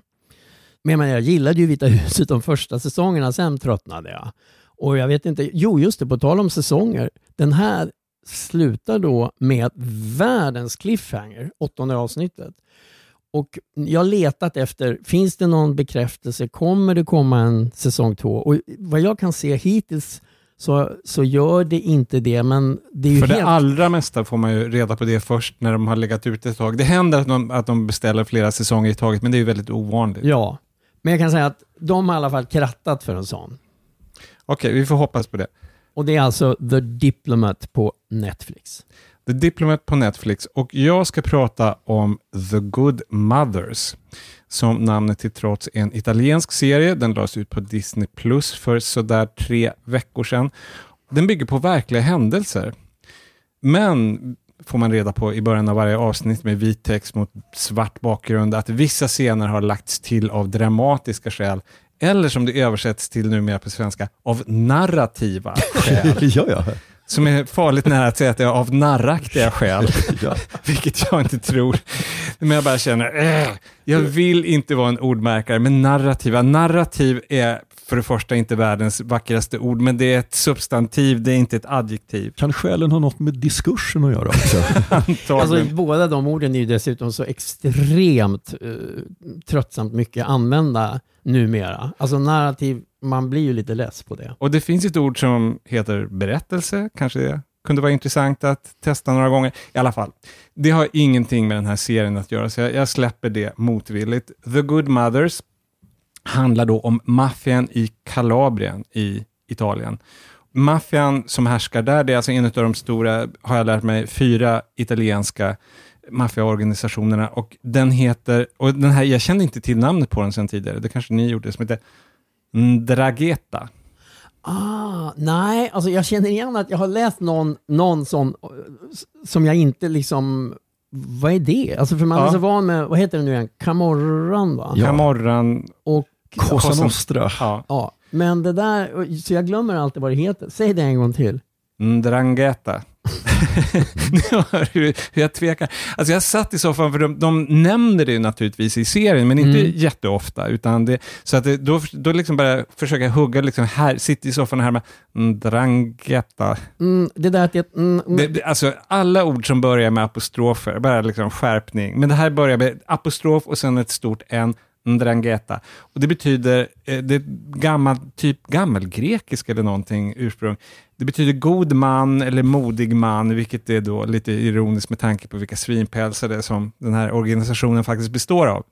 Men jag, gillade ju Vita huset de första säsongerna, sen tröttnade jag. Och jag vet inte, jo just det, på tal om säsonger. Den här slutar då med världens cliffhanger, åttonde avsnittet. Och jag har letat efter, finns det någon bekräftelse? Kommer det komma en säsong två? Och vad jag kan se hittills så, så gör det inte det, men det är ju För helt... det allra mesta får man ju reda på det först när de har legat ute ett tag. Det händer att de, att de beställer flera säsonger i taget, men det är ju väldigt ovanligt. Ja, men jag kan säga att de har i alla fall krattat för en sån. Okej, vi får hoppas på det. Och det är alltså The Diplomat på Netflix. The Diplomat på Netflix och jag ska prata om The Good Mothers som namnet till trots är en italiensk serie. Den lades ut på Disney Plus för sådär tre veckor sedan. Den bygger på verkliga händelser. Men får man reda på i början av varje avsnitt med vit text mot svart bakgrund att vissa scener har lagts till av dramatiska skäl eller som det översätts till numera på svenska, av narrativa skäl. ja, ja. Som är farligt nära att säga att det är av narraktiga skäl, vilket jag inte tror. Men jag bara känner, äh, jag vill inte vara en ordmärkare, men narrativa, narrativ är för det första inte världens vackraste ord, men det är ett substantiv, det är inte ett adjektiv. Kan skälen ha något med diskursen att göra också? alltså, båda de orden är ju dessutom så extremt uh, tröttsamt mycket använda numera. Alltså narrativ, man blir ju lite less på det. Och det finns ett ord som heter berättelse, kanske det kunde vara intressant att testa några gånger. I alla fall, det har ingenting med den här serien att göra, så jag, jag släpper det motvilligt. The Good Mothers handlar då om maffian i Kalabrien i Italien. Maffian som härskar där, det är alltså en av de stora, har jag lärt mig, fyra italienska maffiaorganisationerna och den heter, och den här, jag kände inte till namnet på den sedan tidigare, det kanske ni gjorde, som heter Ndrangheta. Ah, nej, alltså jag känner igen att jag har läst någon, någon sån som jag inte liksom vad är det? Alltså för man ja. är så van med, vad heter det nu igen, Camorran va? Ja. Camorran och Cosa Nostra. Ja. ja. Men det där, så jag glömmer alltid vad det heter. Säg det en gång till. Ndrangheta. hur, hur jag tvekar. Alltså jag satt i soffan, för de, de nämner det naturligtvis i serien, men inte mm. jätteofta. Utan det, så att det, då, då liksom bara försöka hugga, liksom här, sitta i soffan och härma Ndrangheta. Mm, det där att mm, mm, det, det, alltså alla ord som börjar med apostrofer, bara liksom skärpning. Men det här börjar med apostrof och sen ett stort N. Ndrangheta. Och det betyder, eh, det är gammal, typ gammelgrekiska eller någonting ursprung. Det betyder god man eller modig man, vilket är då lite ironiskt med tanke på vilka svinpälsar det är som den här organisationen faktiskt består av.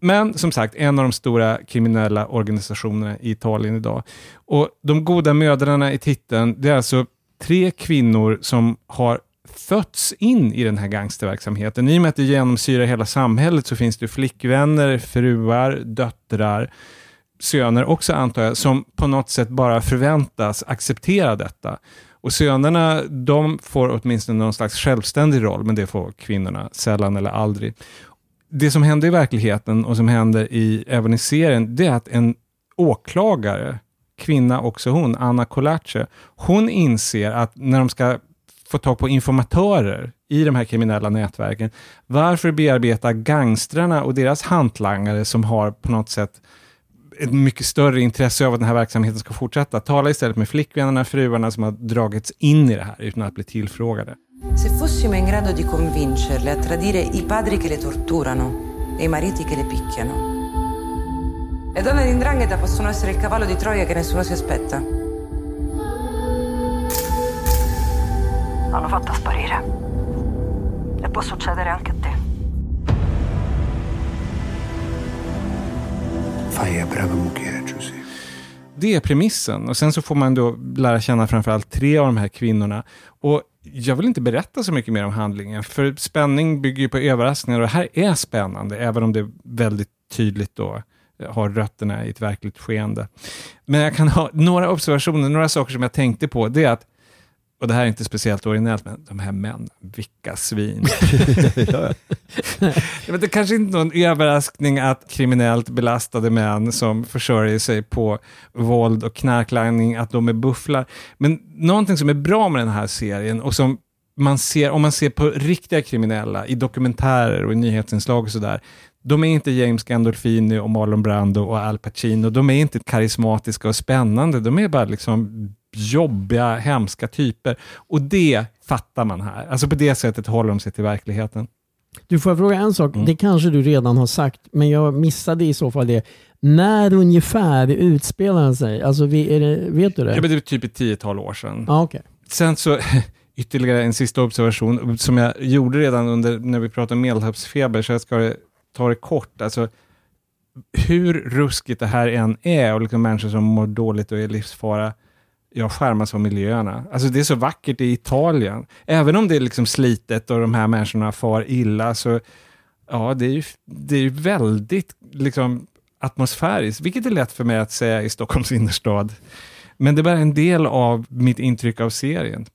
Men som sagt, en av de stora kriminella organisationerna i Italien idag. Och De goda mödrarna i titeln, det är alltså tre kvinnor som har fötts in i den här gangsterverksamheten. I och med att det genomsyrar hela samhället så finns det flickvänner, fruar, döttrar, söner också antar jag, som på något sätt bara förväntas acceptera detta. Och sönerna, de får åtminstone någon slags självständig roll, men det får kvinnorna sällan eller aldrig. Det som händer i verkligheten och som händer i, även i serien, det är att en åklagare, kvinna också hon, Anna Colace, hon inser att när de ska få tag på informatörer i de här kriminella nätverken. Varför bearbeta gangstrarna och deras hantlangare som har på något sätt ett mycket större intresse av att den här verksamheten ska fortsätta. Tala istället med flickvännerna, fruarna som har dragits in i det här utan att bli tillfrågade. Se fossimo in grado di convincerle a tradire i padri che le torturano e i mariti che le picchiano. Le donne di Ndrangheta possono essere il cavallo di Troia che nessuno si aspetta. Fatta sparire. E può succedere anche a te. Fai a brava moglie, Giuseppe. Det är premissen och sen så får man då lära känna framförallt tre av de här kvinnorna. Och jag vill inte berätta så mycket mer om handlingen, för spänning bygger ju på överraskningar och det här är spännande, även om det väldigt tydligt då har rötterna i ett verkligt skeende. Men jag kan ha några observationer, några saker som jag tänkte på, det är att och det här är inte speciellt originellt, men de här männen, vilka svin. ja. det är kanske inte någon överraskning att kriminellt belastade män som försörjer sig på våld och knarklangning, att de är bufflar. Men någonting som är bra med den här serien och som man ser, om man ser på riktiga kriminella i dokumentärer och i nyhetsinslag och sådär, de är inte James Gandolfini och Marlon Brando och Al Pacino. De är inte karismatiska och spännande. De är bara liksom jobbiga, hemska typer. Och det fattar man här. Alltså på det sättet håller de sig till verkligheten. Du får jag fråga en sak? Mm. Det kanske du redan har sagt, men jag missade i så fall det. När ungefär utspelar den sig? Alltså, det, vet du det? Ja, men det är typ ett tiotal år sedan. Ah, okay. Sen så, ytterligare en sista observation som jag gjorde redan under när vi pratade om medelhavsfeber, så jag ska ta det kort. Alltså, hur ruskigt det här än är och liksom människor som mår dåligt och är livsfara, jag skärmas av miljöerna. Alltså det är så vackert i Italien. Även om det är liksom slitet och de här människorna far illa, så ja, det är ju det är väldigt liksom, atmosfäriskt, vilket är lätt för mig att säga i Stockholms innerstad. Men det är bara en del av mitt intryck av serien.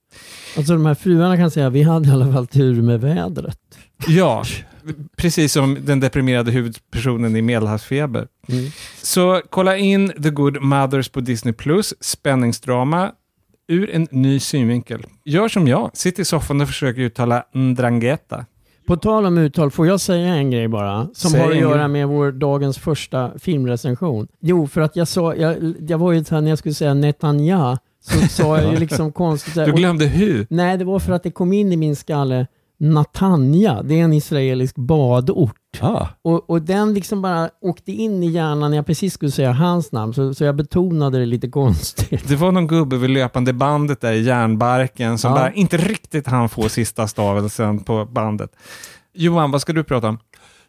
Alltså de här fruarna kan säga, vi hade i alla fall tur med vädret. Ja, precis som den deprimerade huvudpersonen i Medelhavsfeber. Mm. Så kolla in The Good Mothers på Disney+, spänningsdrama ur en ny synvinkel. Gör som jag, sitt i soffan och försök uttala Ndrangheta. På tal om uttal, får jag säga en grej bara? Som Säg har att göra med vår dagens första filmrecension. Jo, för att jag sa, jag, jag var ju här, när jag skulle säga Netanyahu, så sa jag ju liksom konstigt. Du glömde hur? Nej, det var för att det kom in i min skalle Natanja, det är en israelisk badort. Ah, Och, och den liksom bara åkte in i hjärnan när jag precis skulle säga hans namn, så, så jag betonade det lite konstigt. Det var någon gubbe vid löpande bandet där i järnbarken som Ja. bara inte riktigt hann få sista stavelsen på bandet. Johan, vad ska du prata om?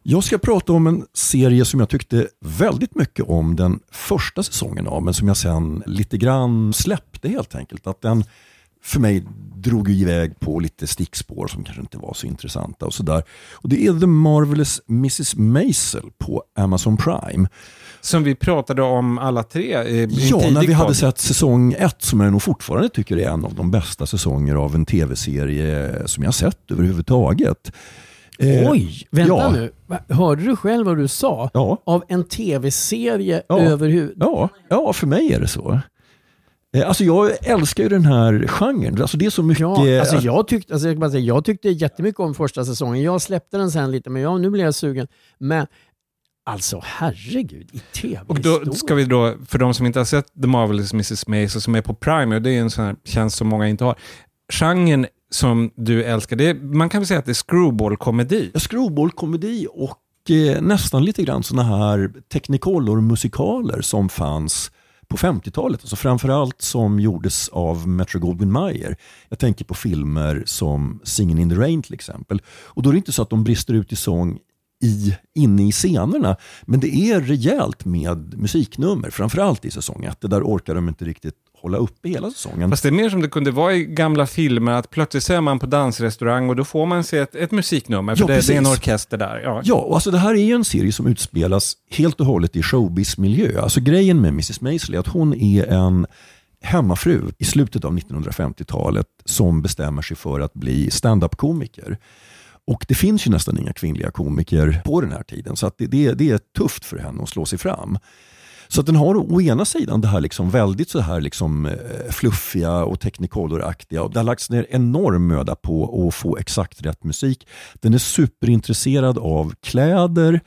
Jag ska prata om en serie som jag tyckte väldigt mycket om den första säsongen av, men som jag sen lite grann släppte helt enkelt. Att den för mig drog iväg på lite stickspår som kanske inte var så intressanta och sådär. Och det är The Marvelous Mrs. Maisel på Amazon Prime. Som vi pratade om alla tre en Ja, när vi hade sett säsong ett som jag nog fortfarande tycker är en av de bästa säsonger av en tv-serie som jag sett överhuvudtaget. Eh, Oj, vänta ja. nu. Hörde du själv vad du sa? Ja. Av en tv-serie Ja. överhuvud... Ja, ja, för mig är det så. Eh, Alltså jag älskar ju den här genren. Alltså det är så mycket... Ja, alltså jag, tyckte, alltså jag, säga, jag tyckte jättemycket om första säsongen. Jag släppte den sen lite, men ja, nu blir jag sugen. Men alltså herregud, i tv Och då ska vi då, för de som inte har sett The Marvelous Mrs. Maisel som är på Prime, och det är en sån här tjänst som många inte har. Genren som du älskar, det är, man kan väl säga att det är screwball-komedi. Screwball-komedi och eh, nästan lite grann sådana här Technicolor-musikaler som fanns på 50-talet. Alltså framförallt som gjordes av Metro Goldwyn Mayer. Jag tänker på filmer som Singin' in the Rain till exempel. Och då är det inte så att de brister ut i sång i, inne i scenerna. Men det är rejält med musiknummer, framförallt i säsong 1. Det där orkar de inte riktigt hålla uppe hela säsongen. Fast det är mer som det kunde vara i gamla filmer, att plötsligt så är man på dansrestaurang och då får man se ett, ett musiknummer, för Ja, det, det är en orkester där. Ja. Ja, och alltså det här är ju en serie som utspelas helt och hållet i showbiz-miljö. Alltså grejen med Mrs Maisel är att hon är en hemmafru i slutet av 1950-talet som bestämmer sig för att bli stand-up-komiker. Och det finns ju nästan inga kvinnliga komiker på den här tiden så att det, det, det är tufft för henne att slå sig fram. Så att den har å ena sidan det här liksom väldigt så här liksom eh, fluffiga och technicolor-aktiga och det har lagts ner enorm möda på att få exakt rätt musik. Den är superintresserad av kläder.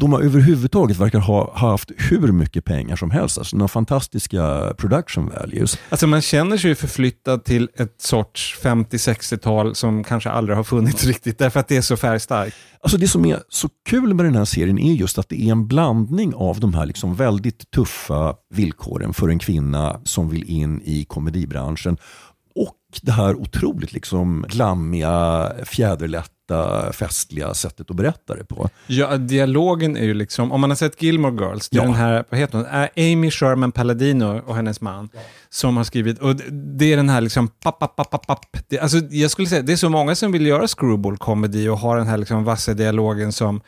De har överhuvudtaget verkar ha haft hur mycket pengar som helst. Alltså har fantastiska production values. Alltså man känner sig ju förflyttad till ett sorts 50-60-tal som kanske aldrig har funnits riktigt, därför att det är så färgstarkt. Alltså det som är så kul med den här serien är just att det är en blandning av de här liksom väldigt tuffa villkoren för en kvinna som vill in i komedibranschen och det här otroligt liksom glammiga, fjäderlätta, festliga sättet att berätta det på. Ja, dialogen är ju liksom, om man har sett Gilmore Girls, det är Ja. den här, vad heter hon, Ä- Amy Sherman Palladino och hennes man, som har skrivit, och det- är den här liksom, papp, papp, papp, papp, papp. Det, alltså, jag skulle säga, det är så många som vill göra screwball-komedi och ha den här liksom vassa dialogen som,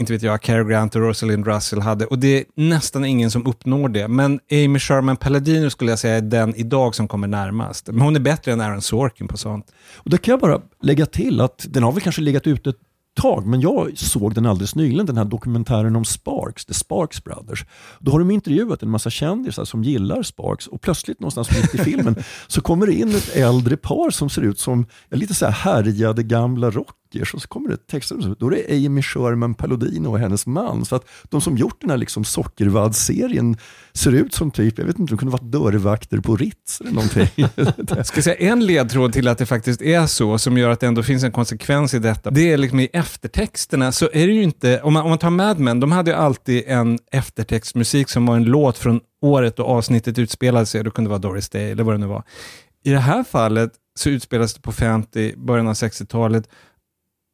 inte vet jag, Cary Grant och Rosalind Russell hade, och det är nästan ingen som uppnår det. Men Amy Sherman Palladino skulle jag säga är den idag som kommer närmast. Men hon är bättre än Aaron Sorkin på sånt. Och där kan jag bara lägga till att den har väl kanske legat ute ett tag, men jag såg den alldeles nyligen, den här dokumentären om Sparks, The Sparks Brothers. Då har de intervjuat en massa kändisar som gillar Sparks och plötsligt någonstans mitt i filmen så kommer det in ett äldre par som ser ut som lite så här härjade gamla rockers och så kommer det texter, då är det Amy Sherman Palladino och hennes man. Så att de som gjort den här liksom Sockervadd-serien ser ut som typ, jag vet inte, de kunde varit dörrvakter på Ritz eller någonting. Jag ska säga en ledtråd till att det faktiskt är så, som gör att det ändå finns en konsekvens i detta. Det är liksom i eftertexterna, så är det ju inte, om man, om man tar Mad Men, de hade ju alltid en eftertextmusik som var en låt från året och avsnittet utspelade sig, det kunde vara Doris Day eller vad det nu var. I det här fallet så utspelas det på 50, början av 60-talet,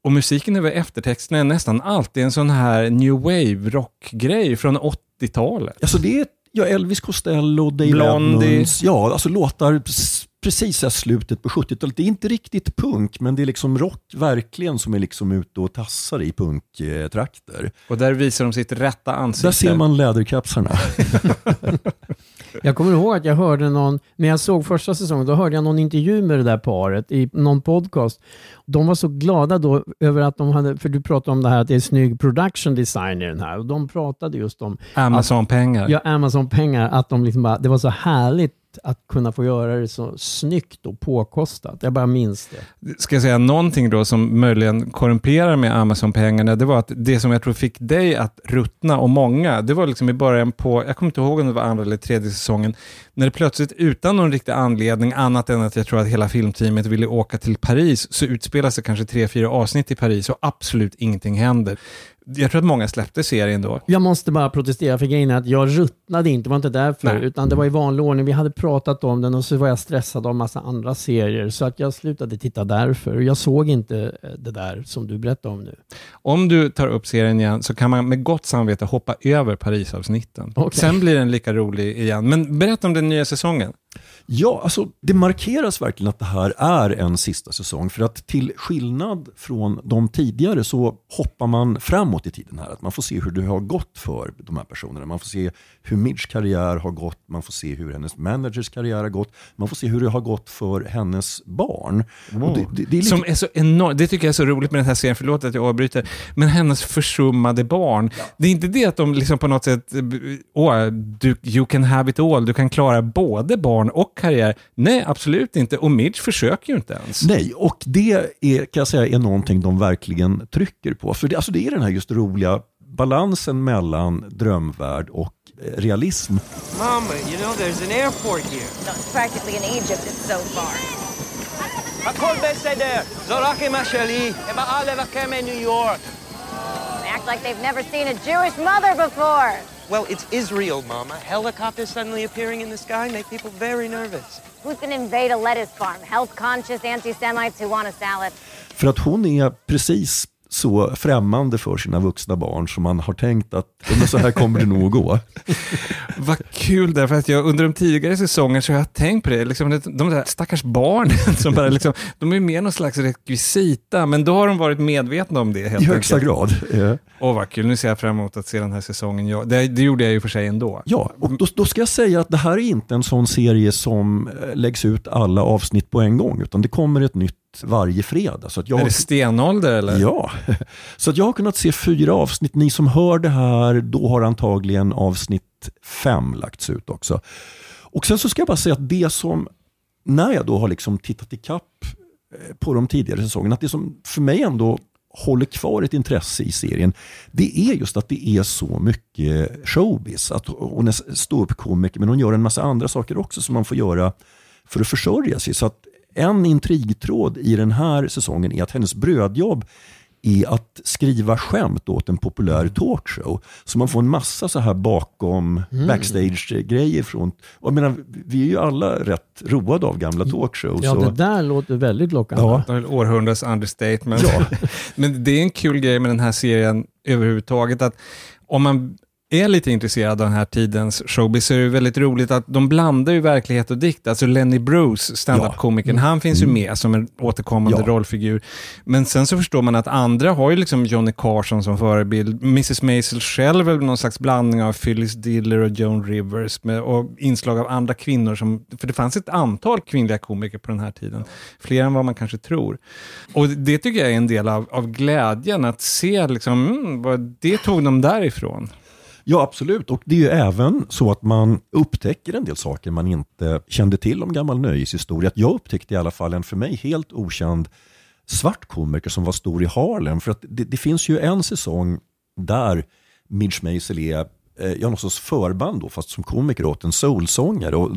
och musiken över eftertexterna är nästan alltid en sån här new wave rockgrej från 80-talet. Alltså det är Ja, Elvis Costello, Dave Blondie. Edmunds. Ja, alltså låtar precis i slutet på 70-talet. Det är inte riktigt punk, men det är liksom rock verkligen som är liksom ute och tassar i punktrakter. Och där visar de sitt rätta ansikte. Där ser man läderkapsarna. Jag kommer ihåg att jag hörde någon, när jag såg första säsongen, då hörde jag någon intervju med det där paret i någon podcast. De var så glada då över att de hade, för du pratade om det här att det är snygg production design i den här, och de pratade just om Amazon-pengar. Ja, Amazon-pengar, att de liksom bara, det var så härligt att kunna få göra det så snyggt och påkostat. Jag bara minns det. Ska jag säga någonting då som möjligen korrumperar med Amazon-pengarna, det var att det som jag tror fick dig att ruttna och många, det var liksom i början på, jag kommer inte ihåg om det var andra eller tredje säsongen, när det plötsligt utan någon riktig anledning, annat än att jag tror att hela filmteamet ville åka till Paris, så utspelas det kanske tre, fyra avsnitt i Paris och absolut ingenting händer. Jag tror att många släppte serien då. Jag måste bara protestera för grejen är att jag ruttnade inte, var inte därför, Nej. utan det var i vanlig ordning. Vi hade pratat om den och så var jag stressad av massa andra serier, så att jag slutade titta därför. Jag såg inte eh, det där som du berättade om nu. Om du tar upp serien igen så kan man med gott samvete hoppa över Parisavsnitten. Okej. Sen blir den lika rolig igen. Men berätta om den nya säsongen. Ja, alltså det markeras verkligen att det här är en sista säsong. För att till skillnad från de tidigare så hoppar man framåt i tiden här. Att man får se hur det har gått för de här personerna. Man får se hur Midge karriär har gått, man får se hur hennes managers karriär har gått, man får se hur det har gått för hennes barn. Och det, det, det är lite... Som är så enormt, det tycker jag är så roligt med den här serien, förlåt att jag avbryter, men hennes försummade barn. Det är inte det att de liksom på något sätt, eh, åh, du, you can have it all, du kan klara både barn och karriär. Nej, absolut inte. Och Midge försöker ju inte ens. Nej, och det är, kan jag säga är någonting de verkligen trycker på. För det, alltså det är den här just roliga balansen mellan drömvärld och eh, realism. Mama, you know there's an airport here. No, it's practically in Egypt. It's so far. הכל בסדר. זו רק אמא שלי. הם א' הקמא ניו יורק. They act like they've never seen a Jewish mother before. Well, it's Israel, Mama. Helicopters suddenly appearing in the sky make people very nervous. Who's going to invade a lettuce farm? Health-conscious anti-Semites who want a salad. För att hon är precis så främmande för sina vuxna barn som man har tänkt att ja, men så här kommer det nog att gå. Vad kul därför att jag under de tidigare säsongerna så har jag tänkt på det, liksom, de där stackars barnen som bara liksom, de är mer någon slags rekvisita, men då har de varit medvetna om det helt I högsta enkelt. grad. eh. Åh vad kul, nu ser jag fram emot att se den här säsongen. Ja, det, det gjorde jag ju för sig ändå. Ja, och då, då ska jag säga att det här är inte en sån serie som eh, läggs ut alla avsnitt på en gång, utan det kommer ett nytt varje fredag. Så att jag Är det stenålder eller? Ja, så att jag har kunnat se fyra avsnitt. Ni som hör det här, då har antagligen avsnitt fem lagts ut också. Och sen så ska jag bara säga att det som, när jag då har liksom tittat i kapp eh, på de tidigare säsongerna, att det som för mig ändå håller kvar ett intresse i serien, det är just att det är så mycket showbiz. Att hon är ståuppkomiker, men hon gör en massa andra saker också som man får göra för att försörja sig. Så att en intrigtråd i den här säsongen är att hennes brödjobb är att skriva skämt åt en populär talkshow. Så man får en massa så här bakom Mm. backstage-grejer från... Och jag menar, vi är ju alla rätt roade av gamla talkshows. Ja, och- det där låter väldigt lockande. Ja. Det är århundradets understatement. Ja. Men det är en kul grej med den här serien överhuvudtaget, att om man är lite intresserad av den här tidens showbiz så är det väldigt roligt att de blandar ju verklighet och dikt. Alltså Lenny Bruce, standup-komikern, han finns ju med som en återkommande Mm. Ja. rollfigur. Men sen så förstår man att andra har ju liksom Johnny Carson som förebild. Mrs Maisel själv är väl någon slags blandning av Phyllis Diller och Joan Rivers med, och inslag av andra kvinnor. Som, för det fanns ett antal kvinnliga komiker på den här tiden. Fler än vad man kanske tror. Och det tycker jag är en del av, av glädjen, att se liksom, mm, vad det tog de därifrån. Ja, absolut. Och det är ju även så att man upptäcker en del saker man inte kände till om gammal nöjeshistoria. Att jag upptäckte i alla fall en för mig helt okänd svart komiker som var stor i Harlem. För att det, det finns ju en säsong där Midge Maisel är eh, ja, någon sorts förband då, fast som komiker åt en soulsångare. Och,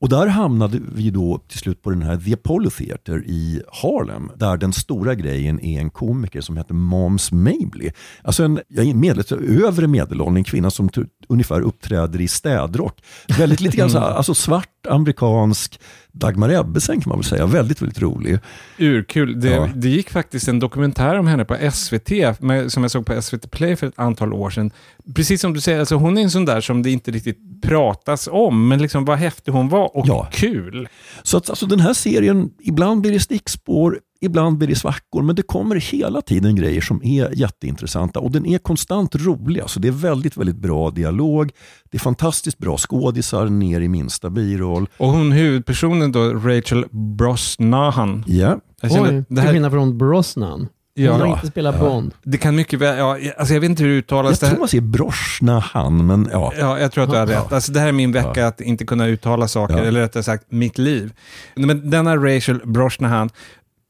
och där hamnade vi då till slut på den här The Apollo Theater i Harlem. Där den stora grejen är en komiker som heter Moms Mabley. Alltså en medel, övre medelåldern, kvinna som ungefär uppträder i städrock. Väldigt lite grann så här, alltså svarta smart amerikansk Dagmar Ebbesen kan man väl säga. Väldigt, väldigt rolig. Urkul. Det, Ja. det gick faktiskt en dokumentär om henne på SVT, med, som jag såg på SVT Play för ett antal år sedan. Precis som du säger, alltså hon är en sån där som det inte riktigt pratas om, men liksom vad häftig hon var och Ja. kul. Så att alltså, den här serien, ibland blir det stickspår, ibland blir det svackor, men det kommer hela tiden grejer som är jätteintressanta och den är konstant rolig. Alltså, det är väldigt, väldigt bra dialog, det är fantastiskt bra skådisar ner i minsta biroll. Och hon huvudpersonen då, Rachel Brosnahan. Ja. Känner- Oj, det till här- skillnad från Brosnan. Ja. Hon har inte spelat Bond. Det kan mycket väl, ja, alltså jag vet inte hur det uttalas. Jag det tror man säger Broschna han, men ja. Ja, jag tror att du har rätt. Alltså, det här är min vecka att inte kunna uttala saker, Ja. eller rättare sagt mitt liv. Men denna Rachel Brosnahan,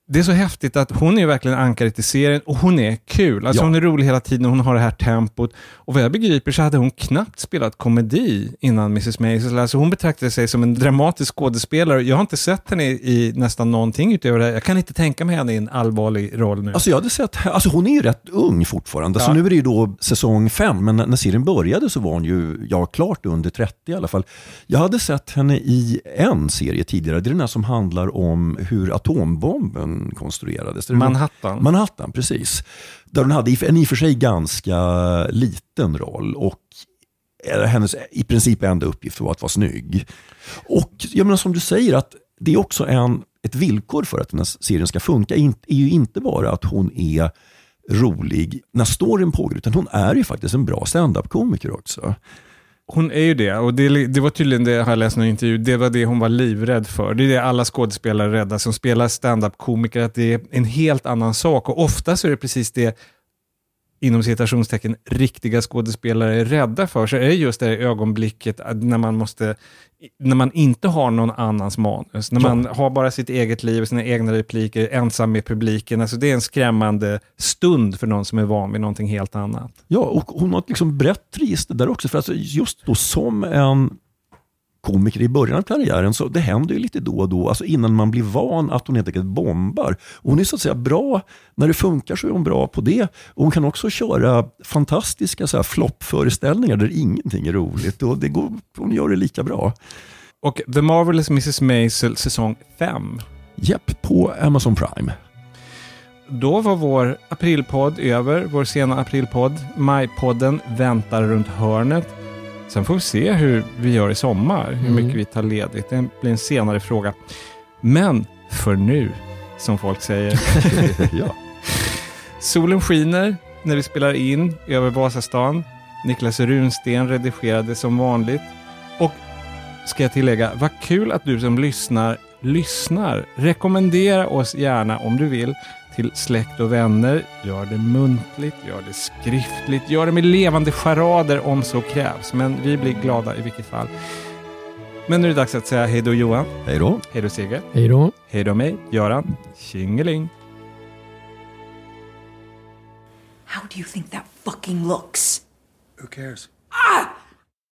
det är så häftigt att hon är verkligen ankaret i serien och hon är kul. Alltså Ja. Hon är rolig hela tiden, hon har det här tempot. Och vad jag begriper så hade hon knappt spelat komedi innan Mrs. Maisel. Alltså hon betraktade sig som en dramatisk skådespelare. Jag har inte sett henne i, i nästan någonting utöver det. Jag kan inte tänka mig henne i en allvarlig roll nu. Alltså jag hade sett, alltså hon är ju rätt ung fortfarande, så Ja. nu är det ju då säsong fem, men när när serien började så var hon ju, ja klart under 30 i alla fall. Jag hade sett henne i en serie tidigare, det är den här som handlar om hur atombomben konstruerades. Det Manhattan. Manhattan, precis. Där hon hade en i och för sig ganska liten roll och eh, hennes i princip enda uppgift var att vara snygg. Och jag menar som du säger att det är också en, ett villkor för att den här serien ska funka, in- är ju inte bara att hon är rolig när storyn pågår, utan hon är ju faktiskt en bra stand-up-komiker också. Hon är ju det och det, det var tydligen det, har jag läst i en intervju, det var det hon var livrädd för. Det är det alla skådespelare är rädda som spelar stand-up-komiker, att det är en helt annan sak. Och ofta så är det precis det, inom citationstecken, riktiga skådespelare är rädda för. Så är just det här ögonblicket när man måste, när man inte har någon annans manus, när Ja. man har bara sitt eget liv, sina egna repliker, ensam med publiken. Alltså det är en skrämmande stund för någon som är van vid någonting helt annat. Ja, och hon har ett liksom brett register där också. För alltså just då som en komiker i början av karriären, så det händer ju lite då och då, alltså innan man blir van att hon helt enkelt bombar. Och hon är så att säga bra, när det funkar så är hon bra på det. Och hon kan också köra fantastiska så här floppföreställningar där ingenting är roligt. Och det går, hon gör det lika bra. Och The Marvelous Mrs. Maisel säsong 5. Japp, på Amazon Prime. Då var vår aprilpodd över, vår sena aprilpodd. Majpodden väntar runt hörnet. Sen får vi se hur vi gör i sommar, hur Mm. mycket vi tar ledigt. Det blir en senare fråga. Men för nu, som folk säger. ja. Solen skiner när vi spelar in över Vasastan. Niklas Runsten redigerade som vanligt. Och ska jag tillägga, vad kul att du som lyssnar, lyssnar. Rekommendera oss gärna om du vill till släkt och vänner. Gör det muntligt, gör det skriftligt, gör det med levande charader om så krävs. Men vi blir glada i vilket fall. Men nu är det dags att säga hej då Johan. Hej då. Hej då Sigge. Hej då. Hej då mig, Göran. Tjingeling. How do you think that fucking looks? Who cares?